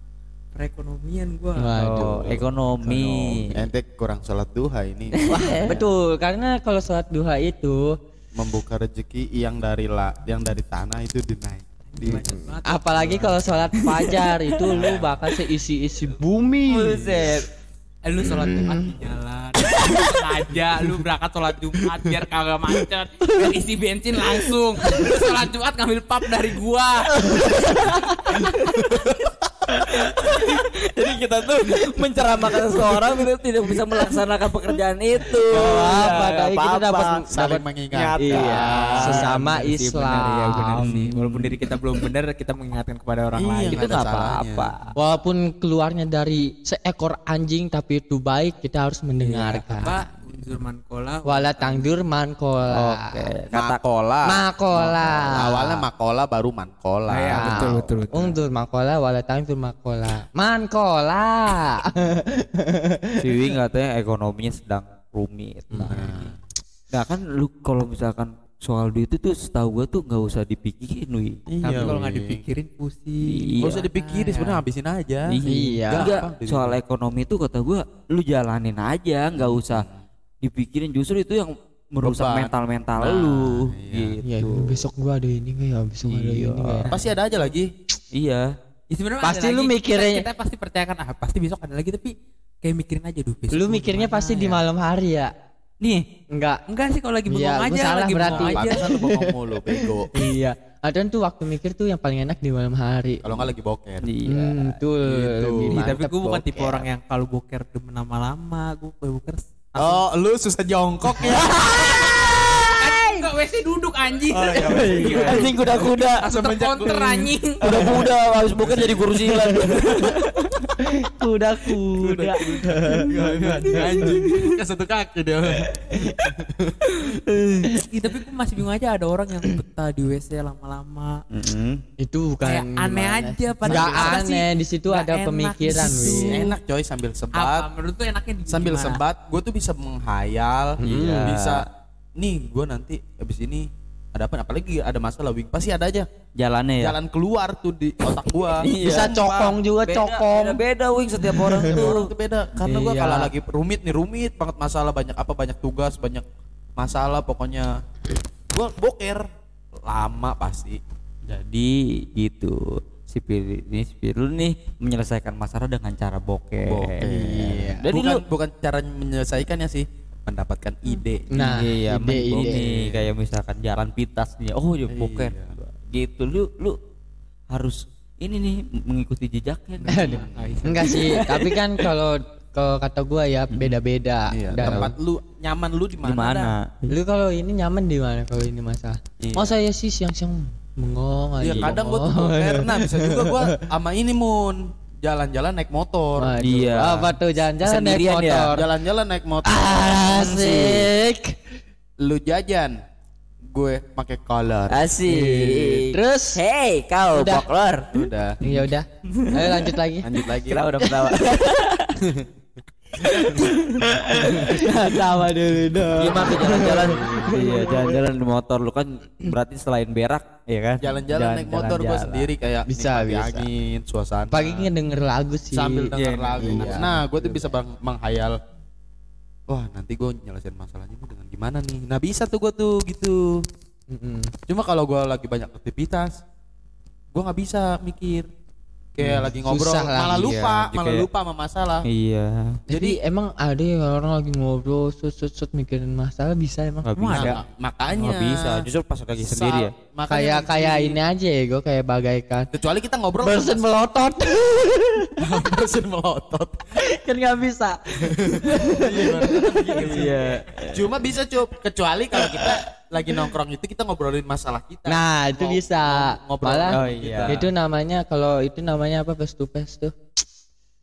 perekonomian gua. Waduh. Oh, ekonomi. ente kurang sholat duha ini. Wah, betul. Karena kalau sholat duha itu membuka rezeki yang dari la yang dari tanah itu dinaik. Di apalagi kalau sholat fajar itu lu bakal seisi-isi bumi. Buset. Eh, lu sholat jumat di jalan. Sengaja lu berangkat sholat jumat biar kagak macet. Biar isi bensin langsung. Lu sholat jumat ngambil pap dari gua Jadi kita tuh menceramahkan seseorang kita tidak bisa melaksanakan pekerjaan itu. Gak apa, Ya, tapi kita dapat saling dapat mengingatkan Iya, sesama sih, bener, Islam. ya, bener sih. walaupun diri kita belum bener kita mengingatkan kepada orang Iya, lain Itu nggak ada nggak apa-apa. Walaupun keluarnya dari seekor anjing tapi itu baik, kita harus mendengarkan. apa unsur mankola Wala tangdur mankola. Oke. Kata makola Makola. awalnya makola baru mankola Ah, iya, betul, betul, betul. Undur makola wala tangdur makola. Mankola. si Wing katanya ekonominya sedang rumit. Nah, kan lu kalau misalkan soal duit itu setahu gua tuh nggak usah dipikirin Wi. tapi kalau nggak dipikirin pusing Iya. Gak usah dipikirin sebenarnya habisin aja Iya. Enggak, soal ekonomi itu kata gua lu jalanin aja, nggak usah dipikirin justru itu yang merusak Beban. mental-mental Nah, lu Iya, gitu. besok gua ada ini nggak ya? Besok ada ini Iya. nggak ya? pasti ada aja lagi Iya. Ya, sebenarnya Pasti lu lagi. mikirin- kita, kita pasti percayakan ah pasti besok ada lagi tapi kayak mikirin aja duh besok Lu mikirnya gimana pasti di ya? malam hari ya? Nih, Enggak. enggak sih kalau lagi bengong Iya, gua aja salah lagi berarti. bengong aja pantesan lu bengong mulu bego Iya. Ada tuh waktu mikir tuh yang paling enak di malam hari. kalau nggak lagi boker iya. Hmm, tuh Gitu. lebih Ih, tapi mantep gue bukan tipe orang yang kalau boker demen lama-lama gue boker oh lu susah jongkok ya enggak WC duduk anjing Oh, iya, Anjing kuda-kuda. langsung terkonter anjing Kuda-kuda habis bukan jadi guru silat. kuda kuda Anjing, kan satu kaki dia. Ih, tapi gue masih bingung aja ada orang yang betah di WC lama-lama. Mm-mm. itu bukan Kayak aneh gimana aja, padahal nggak apa sih? aneh di situ ada enak pemikiran. Enak coy sambil Apa sebat. menurut tuh enaknya di Sambil gimana? sebat, gue tuh bisa menghayal, Iya. bisa nih gue nanti habis ini ada apa? Apalagi ada masalah, Wing. Pasti ada aja Jalannya ya. jalan keluar tuh di otak gua. bisa Iya. cokong juga Beda- cokong Beda-beda wing setiap orang tuh. orang tuh beda. Karena gua Iya. kalau lagi rumit nih rumit banget masalah banyak apa banyak tugas banyak masalah pokoknya gua boker lama pasti. Jadi gitu. Si Pirul ini, si Pirul nih menyelesaikan masalah dengan cara bokeh. Boker. Iya. Jadi bukan lu bukan cara menyelesaikannya sih, mendapatkan ide. nah iya, ide main ide nih, kayak misalkan jalan pintas nih. Oh, ya boker. Iya. Gitu lu lu harus ini nih mengikuti jejaknya. nih. Aduh. enggak sih tapi kan kalau kalau kata gua ya beda-beda Iya, Dan- tempat lu nyaman lu di mana? lu kalau ini nyaman di mana kalau ini masalah Iya. masa ya sih siang-siang bengong Iya, aja kadang gua tuh. Nah, bisa juga gua sama ini Mun jalan-jalan naik motor. Waduh, Iya. apa tuh jalan-jalan naik ya? motor Jalan-jalan naik motor. asik Lu jajan, gue pakai collar. Asik. terus Hey, kau Udah. boklor. Udah. ya udah ayo lanjut lagi Lanjut lagi. Kira udah ketawa. tawa dulu dong Gimana tuh jalan-jalan? iya, jalan-jalan di motor lu kan berarti selain berak, ya kan? Jalan-jalan naik motor gue sendiri kayak Bisa, bisa. angin, suasana. pagi ngedenger lagu sih sambil denger Iya, lagu. iya. Nah, gue tuh bisa bang menghayal. Wah, nanti gue nyelesain masalahnya ini dengan gimana nih? Nah, bisa tuh gue tuh gitu. Mm-mm. Cuma kalau gue lagi banyak aktivitas, gue nggak bisa mikir. Kayak lagi ngobrol, susah lagi malah lupa, Jadi malah kayak- lupa sama masalah. Iya. jadi emang ada ya orang lagi ngobrol sut sut sut mikirin masalah bisa emang Nggak bisa. makanya Nggak bisa. Justru pas lagi Sa- sendiri ya. makanya kayak kayak ini aja ya gue kayak bagaikan Kecuali kita ngobrol bersin melotot bersin melotot. kan nggak bisa Iya. Cuma bisa cup, kecuali kalau kita lagi nongkrong itu kita ngobrolin masalah kita. nah itu Ngo- bisa ngobrol. malah Oh, iya. itu namanya kalau itu namanya apa face to face tuh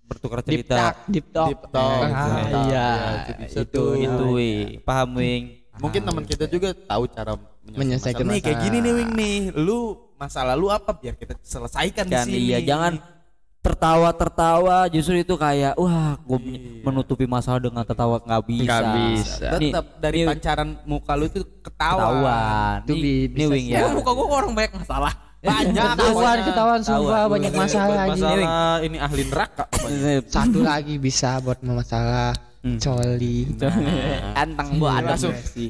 Bertukar deep cerita. talk deep talk, Deep talk, Ah, deep talk. iya Ya, itu itu. Itu, wih. Paham, Wing? Mungkin teman kita juga tahu cara Menyelesaikan masalah. Nih kayak gini nih Wing nih. Lu masalah lu apa biar kita selesaikan di Kan sini. iya, jangan tertawa-tertawa justru itu kayak wah gue menutupi masalah dengan tertawa nggak bisa. Nggak bisa. Nih, Tetap dari nih, pancaran muka lu itu ketawa. ketahuan. Itu Nih, bi- nih, bisa Wing ya. Muka gua orang banyak masalah. Banyak ketahuan ketahuan sumpah banyak masalah aja Masalah ini ahli neraka. satu lagi bisa buat masalah Hmm. coli Anteng gua ada Langsung. sih.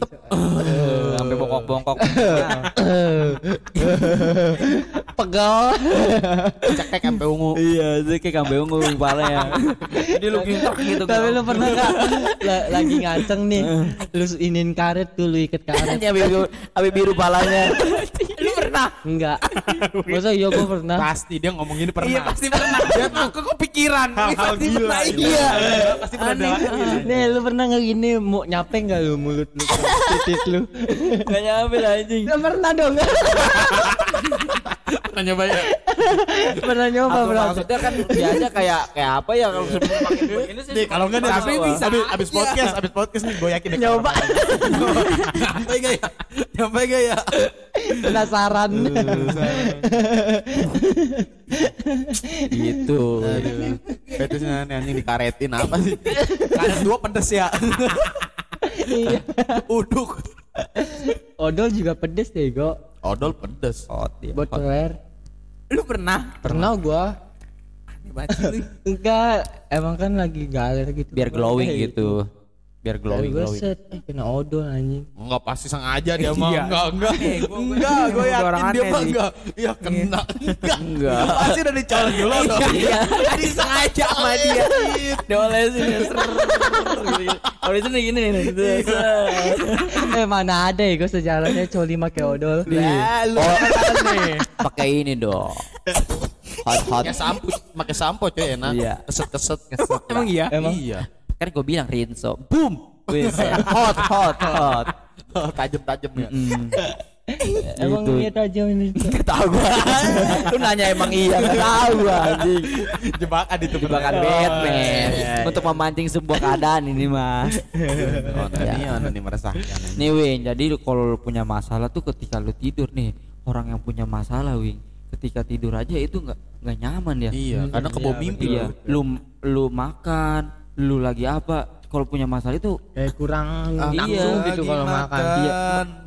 Sampai bongkok-bongkok. pegal Cekek sampai ungu. Iya, kayak kambe ungu kepalanya. Jadi lu gintok gitu. tapi lu pernah nggak la- lagi ngaceng nih lu inin karet tuh lu ikat karet abe biru palanya. Pernah? enggak masa iya gua pernah Pasti dia ngomong ini pernah. Iya pasti pernah. Dia tuh kok kepikiran. Ini Hal-hal pasti gila. pernah. Iya. Iya. Pasti pernah ada. nih lu pernah nggak gini mau nyape nggak lu mulut lu titik lu Gak nyampe anjing. pernah dong Pernah nyoba ya? Pernah nyoba berarti maksudnya kan biasa kayak kayak apa ya kalau sebelum pakai begini sih. Nih kalau enggak nih Tapi abis- bisa abis, abis podcast, abis podcast nih gue yakin deh Nyoba. Sampai gak ya? Sampai gak ya? penasaran gitu. Aduh. Fetishnya nih anjing dikaretin apa sih? Karet dua pedes ya. Iya. Uduk. odol juga pedes deh go Odol pedes. Hot ya. buat Lu pernah? pernah gua Aneh banget sih lu. enggak emang kan lagi galer gitu Biar glowing gitu. Biar glowing Glowing glowing. set eh, kena odol anjing Enggak pasti sengaja dia mah. Iya. Enggak, enggak. Eh, gua- gua- Enggak, gue gua yakin orang dia aneh mah enggak. Iya kena. Enggak. Enggak. Pasti udah dicolok dulu dong. Iya. Tadi sengaja sama dia. Diolesin ya. Kalau itu nih gini nih. eh mana ada ya gue sejarahnya coli make odol Ya, lu Oh. Pakai ini dong. Hot hot. Pakai sampo, pakai sampo coy enak. Iya. Keset-keset, keset. Emang iya? Emang? Iya. Kan gue bilang Rinso. Boom. Hot hot hot. Tajem-tajem ya. Hmm. Emang Gitu. iya tajam ini. Gak tahu gua. Lu nanya emang iya gak tahu gua anjing. Jebakan itu Jebakan Batman untuk memancing sebuah keadaan ini mah. Oh, ono nih meresahkan. Nih Wing, jadi kalau lu punya masalah tuh ketika lu tidur nih, orang yang punya masalah Wing, ketika tidur aja itu nggak nggak nyaman ya. Iya, karena kebawa mimpi Iya, lu. lu lu makan, lu lagi apa? Kalau punya masalah itu Kayak kurang Ah, langsung iya. gitu kalau makan. Iya.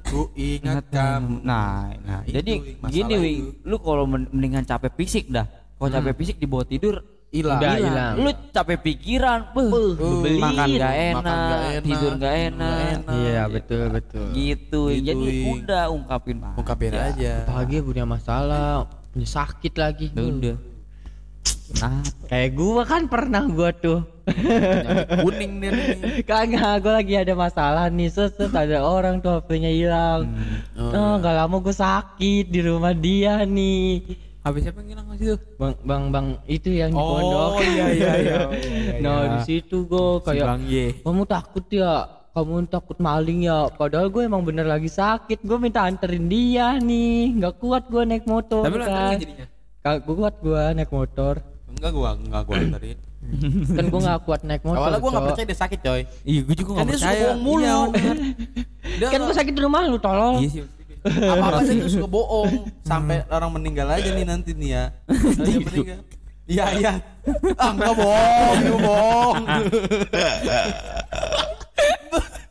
Ku ingat kamu. Nah, nah, Itu, jadi gini itu. Wing, lu kalau men- mendingan capek fisik dah. Kalau capek fisik dibawa tidur Hilang. Hilang. hilang. Lu capek pikiran, beuh, bebelin. makan gak enak, Makan nggak enak, tidur gak nggak enak. enak. Iya betul betul. Gitu, Gitu, jadi Wing. udah ungkapin aja. Ungkapin aja. Apalagi punya masalah, punya sakit lagi. Udah. Nah, Kayak gua kan pernah gua tuh. Penyakit kuning nih. nih. Kagak, gua lagi ada masalah nih, set, set, ada orang tuh HP-nya hilang. Oh, Oh, nggak lama gua sakit di rumah dia nih. Habis siapa yang hilang situ? Bang, bang, bang, itu yang di Oh, pondok. iya, iya, iya. Nah, di situ gua kayak Bang Ye. kamu takut ya kamu takut maling ya padahal gue emang bener lagi sakit gue minta anterin dia nih nggak kuat gue naik motor Tapi kan anterin jadinya? Kagak kuat gue naik motor Enggak gua, enggak gua anterin. kan gue nggak kuat naik motor Awalnya gua enggak Cok. percaya dia sakit, coy. iya gue juga Kan nggak dia suka percaya. bohong mulu. Iya, kan gue sakit di rumah lu tolol Iya sih. apa-apa dia tuh suka bohong sampai orang meninggal aja nih nanti nih ya. Dia meninggal. Iya, iya. Ah, enggak bohong, enggak bohong.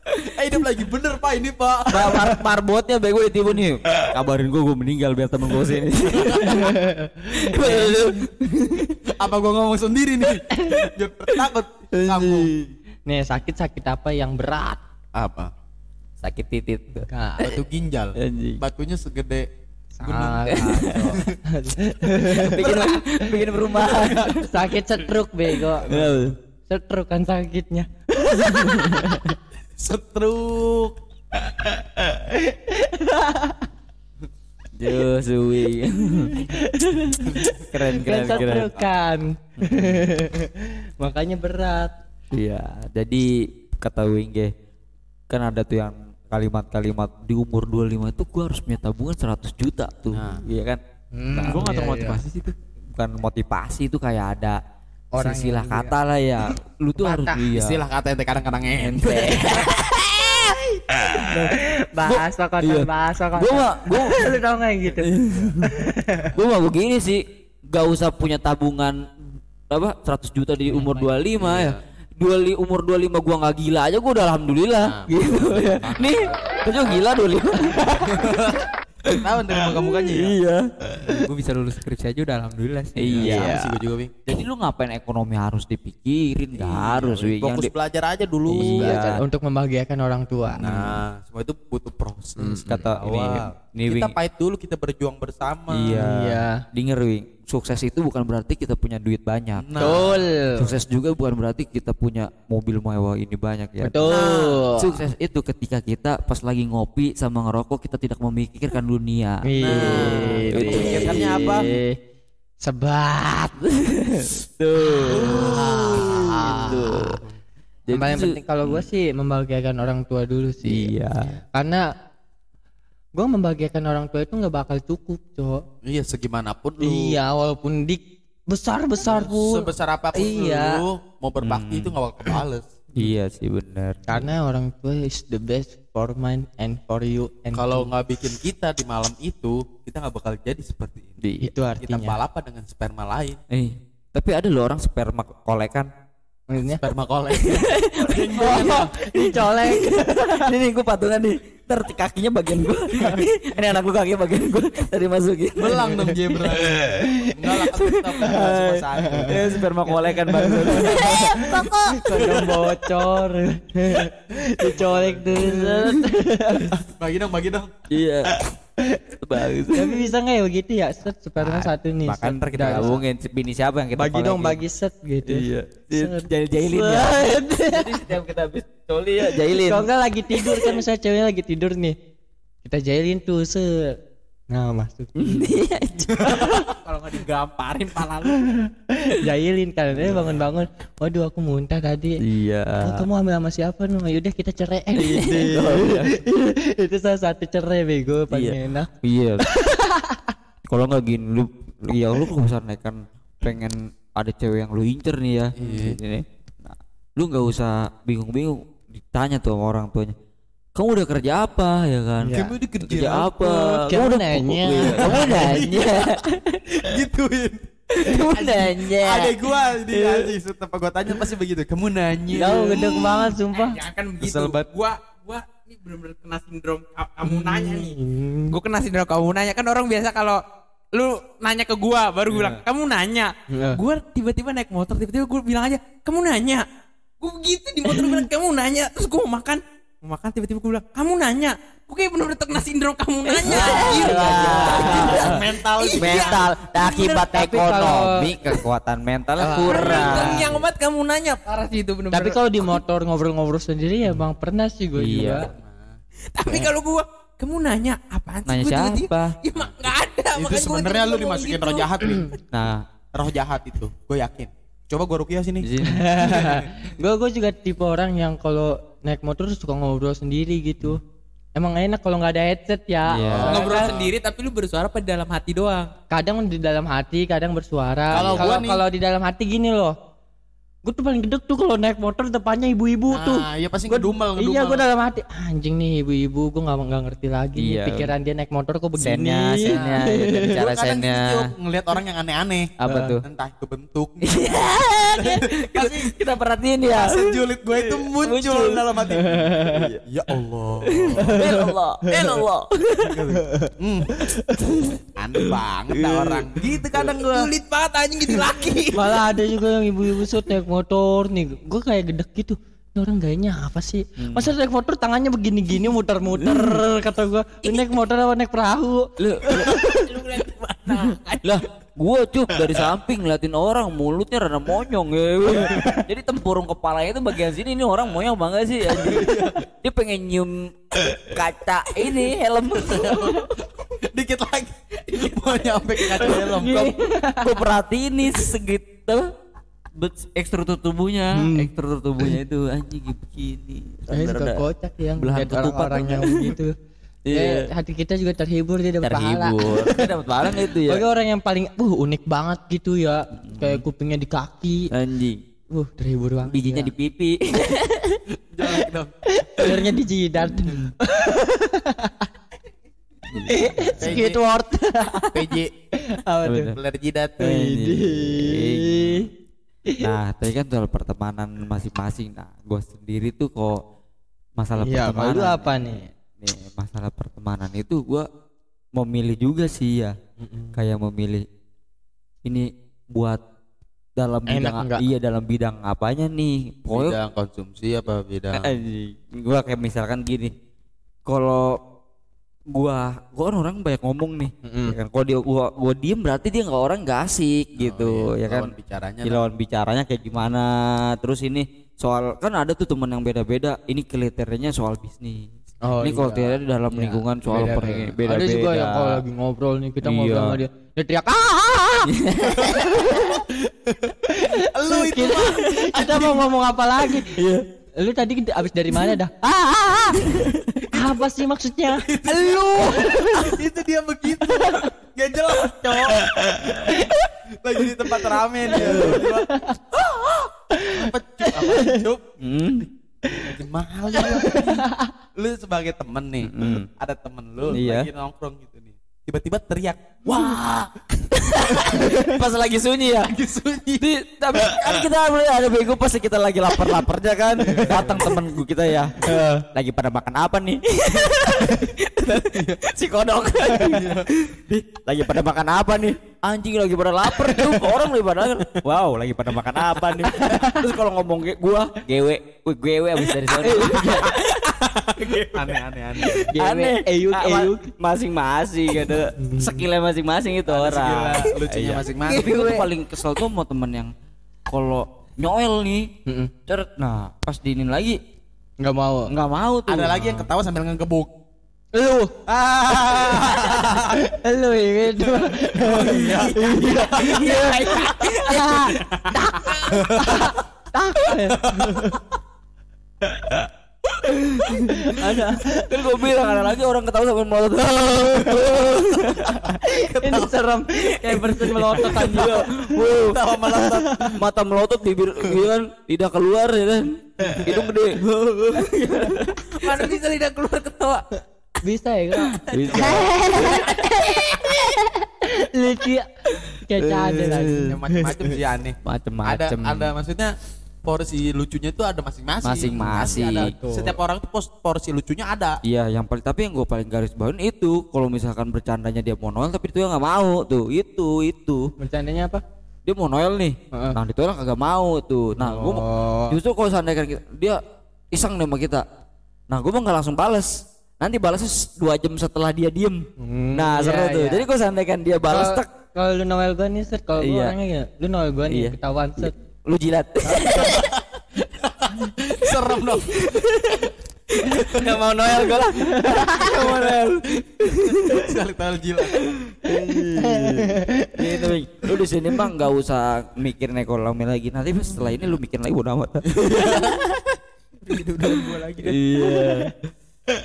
Eh, hidup lagi bener, Pak, ini, Pak. Mar mar marbotnya bego ditipu nih. Kabarin gue gue meninggal biar temen gue sini. Apa gua ngomong sendiri nih? Biar takut kamu. nih sakit sakit apa yang berat Apa? Sakit titit. Kak, Batu ginjal. Batunya segede sangat bikin bikin perumahan. sakit setruk bego setruk kan sakitnya setruk. Josuwi. keren keren keren. setruk kan makanya berat Iya, jadi kata Wingge kan ada tuh yang kalimat-kalimat di umur 25 itu gua harus punya tabungan 100 juta tuh. Nah. Iya kan? Nah, Gua enggak iya, termotivasi sih tuh. bukan motivasi itu kayak ada Orang yang kata lah ya. Lu tuh harus iya. Istilah kata ente kadang-kadang ente. bahasa kan iya. bahasa kan Gua mah gua lu tau nggak yang gitu gua mah begini sih, gak usah punya tabungan apa 100 juta di umur 25 ya. Dua li, umur 25 gua nggak gila aja gua udah alhamdulillah gitu ya. Nih, tuh gila 25. Tahu dari muka-mukanya ya. iya. Gue bisa lulus skripsi aja udah alhamdulillah sih. Iya. Sama sih gua juga, Bing. Jadi lu ngapain ekonomi harus dipikirin? Gak harus, Wi. Yang Fokus di- belajar aja dulu. Iya. Belajar untuk membahagiakan orang tua Nah, semua itu butuh proses. kata ini, ini kita Wing. pahit dulu, kita berjuang bersama. Iya. Iya. Denger, Wing. Sukses itu bukan berarti kita punya duit banyak. Nah, betul Sukses juga bukan berarti kita punya mobil mewah ini banyak ya. betul Sukses itu ketika kita pas lagi ngopi sama ngerokok kita tidak memikirkan dunia. Wih, itu wih. pikirkannya apa? sebat Gitu. yang paling su- penting kalau gue sih membahagiakan orang tua dulu sih Iya. karena gue membahagiakan orang tua itu nggak bakal cukup cok Iya, segimanapun lu. iya walaupun dik besar besar pun Sebesar apa pun Iya. lu mau berbakti itu gak bakal kebales. Iya sih benar. karena orang tua is the best for mine and for you and Kalau nggak bikin kita di malam itu, kita nggak bakal jadi seperti ini. Di, itu Kita artinya balapan dengan sperma lain. eh, tapi ada loh orang sperma kolekan. Maksudnya Sperma kolek. oh, dicolek ini nih gue patungan nih. Ntar kakinya bagian gue. ini anak gue kakinya bagian gue. Tadi masukin. Belang dong Jebra. Enggak lah, kan tetap cuma satu. Ya sperma kolekan banget. kondom bocor dicolek dulu Bagi dong, bagi dong. Iya. Tapi bisa nggak ya begitu ya set sperma satu nih Makan set. ntar kita gabungin bini siapa yang kita bagi dong bagi set gitu Iya. Jadi jahilin ya. Jadi setiap kita habis coli ya jahilin. kalau nggak lagi tidur kan misalnya ceweknya lagi tidur nih kita jahilin tuh set Nah masuk Iya. Kalau nggak digamparin pala lu. Jahilin kan dia bangun-bangun Waduh aku muntah tadi Iya. Oh, kamu hamil sama siapa no? Yaudah kita cerai Itu salah satu cerai bego paling Iya. enak Iya. Kalau nggak gini lu ya lu naik kan pengen ada cewek yang lu incer nih ya. Ini. Nah, lu nggak usah bingung-bingung ditanya tuh sama orang tuanya. Kamu udah kerja apa ya kan? Iya. Kamu udah kerja Kerja apa? Kamu udah nanya. Iya, Kamu nanya. Gituin. Kamu nanya. Ada gua di anjing setiap gua tanya pasti begitu. Kamu nanya. Jauh gedek banget sumpah Jangan kan begitu. Kesel banget. Gua gua ini bener-bener kena sindrom ka- kamu nanya nih. Gua kena sindrom kamu nanya kan orang biasa kalau lu nanya ke gua baru gua bilang kamu nanya. Iya. Gua tiba-tiba naik motor tiba-tiba gua bilang aja kamu nanya. Gua begitu di motor gua bilang kamu nanya terus gua mau makan mau makan tiba-tiba gua bilang kamu nanya. Gua kayak bener-bener kena sindrom kamu nanya. anjir. mental Iya. mental akibat Tapi kalau- ekonomi kekuatan mental kurang. yang banget kamu nanya parah sih itu bener-bener. Tapi kalau di motor ngobrol-ngobrol sendiri ya bang pernah sih gue Iya. juga Tapi kalau gua kamu nanya apaan sih? Nanya Gua siapa? Ya mak nggak ada. itu sebenarnya lu dimasukin gitu. roh jahat nih. Nah, Roh jahat itu, gue yakin. Coba gua rukiah sini. gue gue juga tipe orang yang kalau naik motor suka ngobrol sendiri gitu emang enak kalau nggak ada headset ya Iya. Ngobrol Kan sendiri tapi lu bersuara pada dalam hati doang. kadang di dalam hati kadang bersuara Kalau gua kalau nih- kalau di dalam hati gini loh gue tuh paling gedek tuh kalau naik motor depannya ibu-ibu Nah, tuh iya pasti Gua- ngedumel, iya gue dalam hati anjing nih ibu-ibu gue nggak nggak ngerti lagi nih Iya. pikiran dia naik motor kok begini Sennya, sennya, gitu, bicara Gua kadang sennya. gitu, ngelihat orang yang aneh-aneh. Apa tuh? Entah itu bentuk. Pasti kita perhatiin ya. Aset julid gue itu muncul dalam hati. ya Allah. Allah, Allah. Hmm. Aneh banget orang. Gitu kadang gue. Sulit banget anjing jadi laki. malah ada juga yang ibu-ibu sut naik motor nih. Gue kayak gedek gitu. Ini orang gayanya apa sih? Masa naik motor tangannya begini-gini muter-muter kata gue Lu naik motor apa naik perahu? Lu, lah gua cup dari samping ngeliatin orang mulutnya rada monyong ya jadi tempurung kepalanya itu bagian sini ini orang monyong banget sih anjing. dia pengen nyium kaca ini helm. Dikit lagi. Mau nyampe ke kaca helm. gue perhatiin nih segitu ekstruktur tubuhnya. Ekstruktur tubuhnya itu anjing begini. Saya suka Rada- kocak yang belahan ketupat tuh. yang begitu. Iya. Kayak hati kita juga terhibur dia dapat pahala. Terhibur. Dia dapat barang itu ya? Bagi orang yang paling uh unik banget gitu ya. Kayak kupingnya di kaki. Anjing. Uh terhibur banget bijinya di pipi. Akhirnya di jidat. Squidward. PJ. apa tuh? Beler jidat. Widih. Nah, tadi kan soal pertemanan masing-masing. Nah, gue sendiri tuh kok masalah Iya, kalau pertemanan. lu apa nih? Nih, masalah pertemanan itu gue memilih juga sih ya. Kayak memilih ini buat dalam Enak bidang enggak? iya dalam bidang apanya nih. Pokoknya Bidang konsumsi apa bidang? gue kayak misalkan gini. Kalau gua gua kan orang banyak ngomong nih. Ya kan kalau dia gua gua diem berarti dia nggak orang nggak asik gitu, ya kan. Lawan bicaranya. Di lawan bicaranya kayak gimana terus ini soal kan ada tuh teman yang beda-beda ini kriterianya soal bisnis Oh, ini kalau iya. tidak dalam lingkungan soal Beda-beda. per- beda-beda Ada juga yang kalau lagi ngobrol nih kita ngobrol Iya. sama dia, dia teriak ah, ah, ah." Lu itu kita, kita mau ngomong apa lagi? Lu tadi abis dari mana dah? Ah, ah, ah. Apa sih maksudnya? lu. Itu dia begitu. Gak jelas cowok. Lagi di tempat rame dia. Apa cup apa cup Hmm. lagi mahal ya lu sebagai temen nih ada temen lu Iya. lagi nongkrong gitu tiba-tiba teriak wah. Pas lagi sunyi ya? Lagi sunyi. Di, tapi kan kita boleh ada bego pasti kita lagi lapar-laparnya kan. Datang temen gue kita ya. Lagi pada makan apa nih? Si kodok. Di, lagi pada makan apa nih? Anjing lagi pada lapar tuh orang lagi pada wow lagi pada makan apa nih? Terus kalau ngomong gewe. Gue gewe abis dari sana aneh aneh aneh aneh eyuk, Ah, eyuk. masing-masing gitu skillnya masing-masing itu orang lucunya Iya. masing-masing. tapi gue tuh paling kesel tuh mau temen yang kalau nyoel nih ceret nah pas diinin lagi Nggak mau. nggak mau tuh ada lagi yang ketawa sambil ngegebuk Lu, Ah. lu ini dua. Oh iya. Iya. Tak. Tak. Ada. Kan gue bilang ada lagi orang ketawa sampai melotot. Ini serem kayak bersin melotot aja. Wow, tawa melotot, mata melotot, bibir gitu kan, lidah keluar ya kan, hidung gede. Mana bisa lidah keluar ketawa? Bisa ya kak? Bisa. Lucu. Kayak ada lagi. Macam-macam sih aneh. Ada Macem-macem. ada maksudnya porsi lucunya itu ada masing-masing. Masing-masing. Ada. Setiap orang tuh pos- porsi lucunya ada. Iya, yang paling tapi yang gue paling garis bawain itu kalau misalkan bercandanya dia mau Noel tapi itu yang nggak mau tuh, itu itu Bercandanya apa? dia mau Noel nih, Heeh. nah itu orang kagak mau tuh. Nah, gue Oh. justru kalau seandainya kita- dia iseng nih sama kita, nah gue mah nggak langsung bales. Nanti balasnya dua jam setelah dia diem. nah seru iya, tuh. iya. Jadi kalau seandainya dia balas Kalau- tek, Kalau lu Noel gua nih set, kalau Iya. orangnya ya, lu Noel gua nih Iya. ketahuan set. Lu jilat. Serem dong. Gak mau Noel gue lah. Gak mau Noel. Sekali tahu jilat. gitu Bing. lu di sini mah nggak usah mikirin ekonomi lagi nanti setelah ini lu mikirin lagi bodo amat iya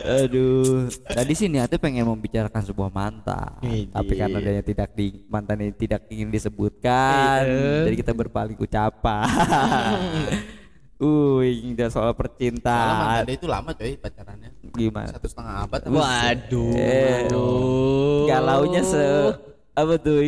aduh tadi sih niatnya pengen membicarakan sebuah mantan tapi karena dia tidak di mantan ini tidak ingin disebutkan jadi kita berpaling ucapan Uy, udah soal percintaan mantan dia itu lama coy pacarannya. gimana? Satu setengah abad. apa? Waduh. Eh, galaunya se apa tuh?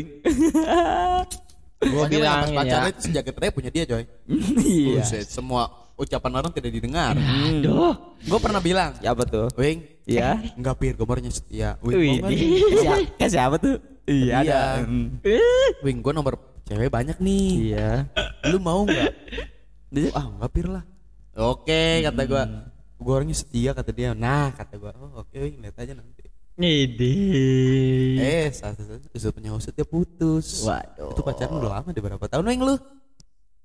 Pas bilangin ya. pacaran itu sejagat raya punya dia coy. iya. Buset, semua ucapan orang tidak didengar. Aduh. Gue pernah bilang, Ya apa tuh? Wing, Iya. enggak pir, gue barunya setia. Wing, siapa, ke siapa tuh? Iya, ada. Iya. Hmm. Wing, gue nomor cewek banyak nih. Iya. Lu mau nggak? Dia- ah enggak pir lah. Oke, kata gue. Gue orangnya setia kata dia. Nah, kata gue, oh oke Wing, lihat aja nanti. Ngidi. Eh, saat saat usut punya usut dia putus. Waduh. Itu pacaran udah lama deh berapa tahun Wing lu?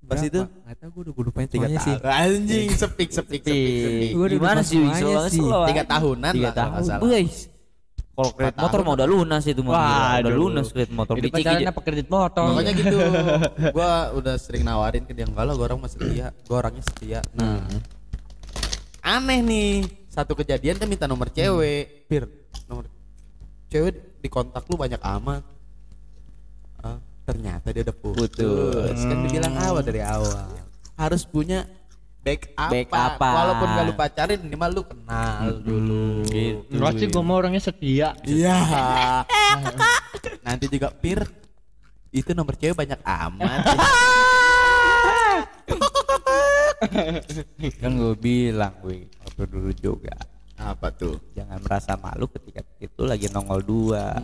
Pas itu? Gak tau gue udah gue lupain Tiga semuanya sih. tahun. Anjing, sepik, sepik, sepik, sepik. Gua udah Gimana sih? Soalnya slow, Tiga ah. tahunan Tiga nggak tahun. Guys. Kalau kredit motor tahun. mah udah lunas itu mah. Udah lunas kredit motor. Bicik pacaran apa kredit motor? Pokoknya gitu. gua udah sering nawarin ke dia enggak lah gua orang masih setia. Gua orangnya setia. Nah. Aneh nih. Satu kejadian dia minta nomor cewek. Pir, nomor cewek di kontak lu banyak amat. Ternyata dia udah putus. Putus. Kan dibilang awal dari awal. Harus punya backup. Backupan. Walaupun gak lu pacarin minimal lu kenal dulu. Gitu. Pasti gua mau orangnya setia. Iya. Nanti juga pir itu nomor cewek banyak amat. Kan gue bilang, gue waktu dulu juga. Apa tuh? Jangan merasa malu ketika itu lagi nongol dua.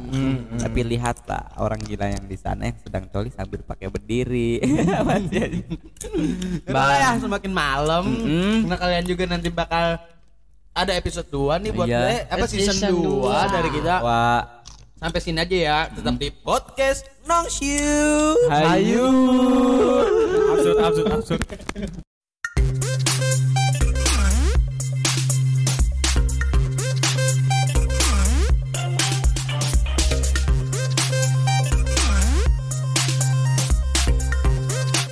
Tapi lihatlah orang gila yang di sana yang sedang coli sambil pakai berdiri. Masih Bah, ya semakin malam. Mm-mm. Nah kalian juga nanti bakal ada episode 2 nih buat Iya. eh, apa season, Season 2 dua. dari kita. Wah, Sampai sini aja ya. Tetap di podcast Nong Shiu. hayu. Absurd, absurd, absurd.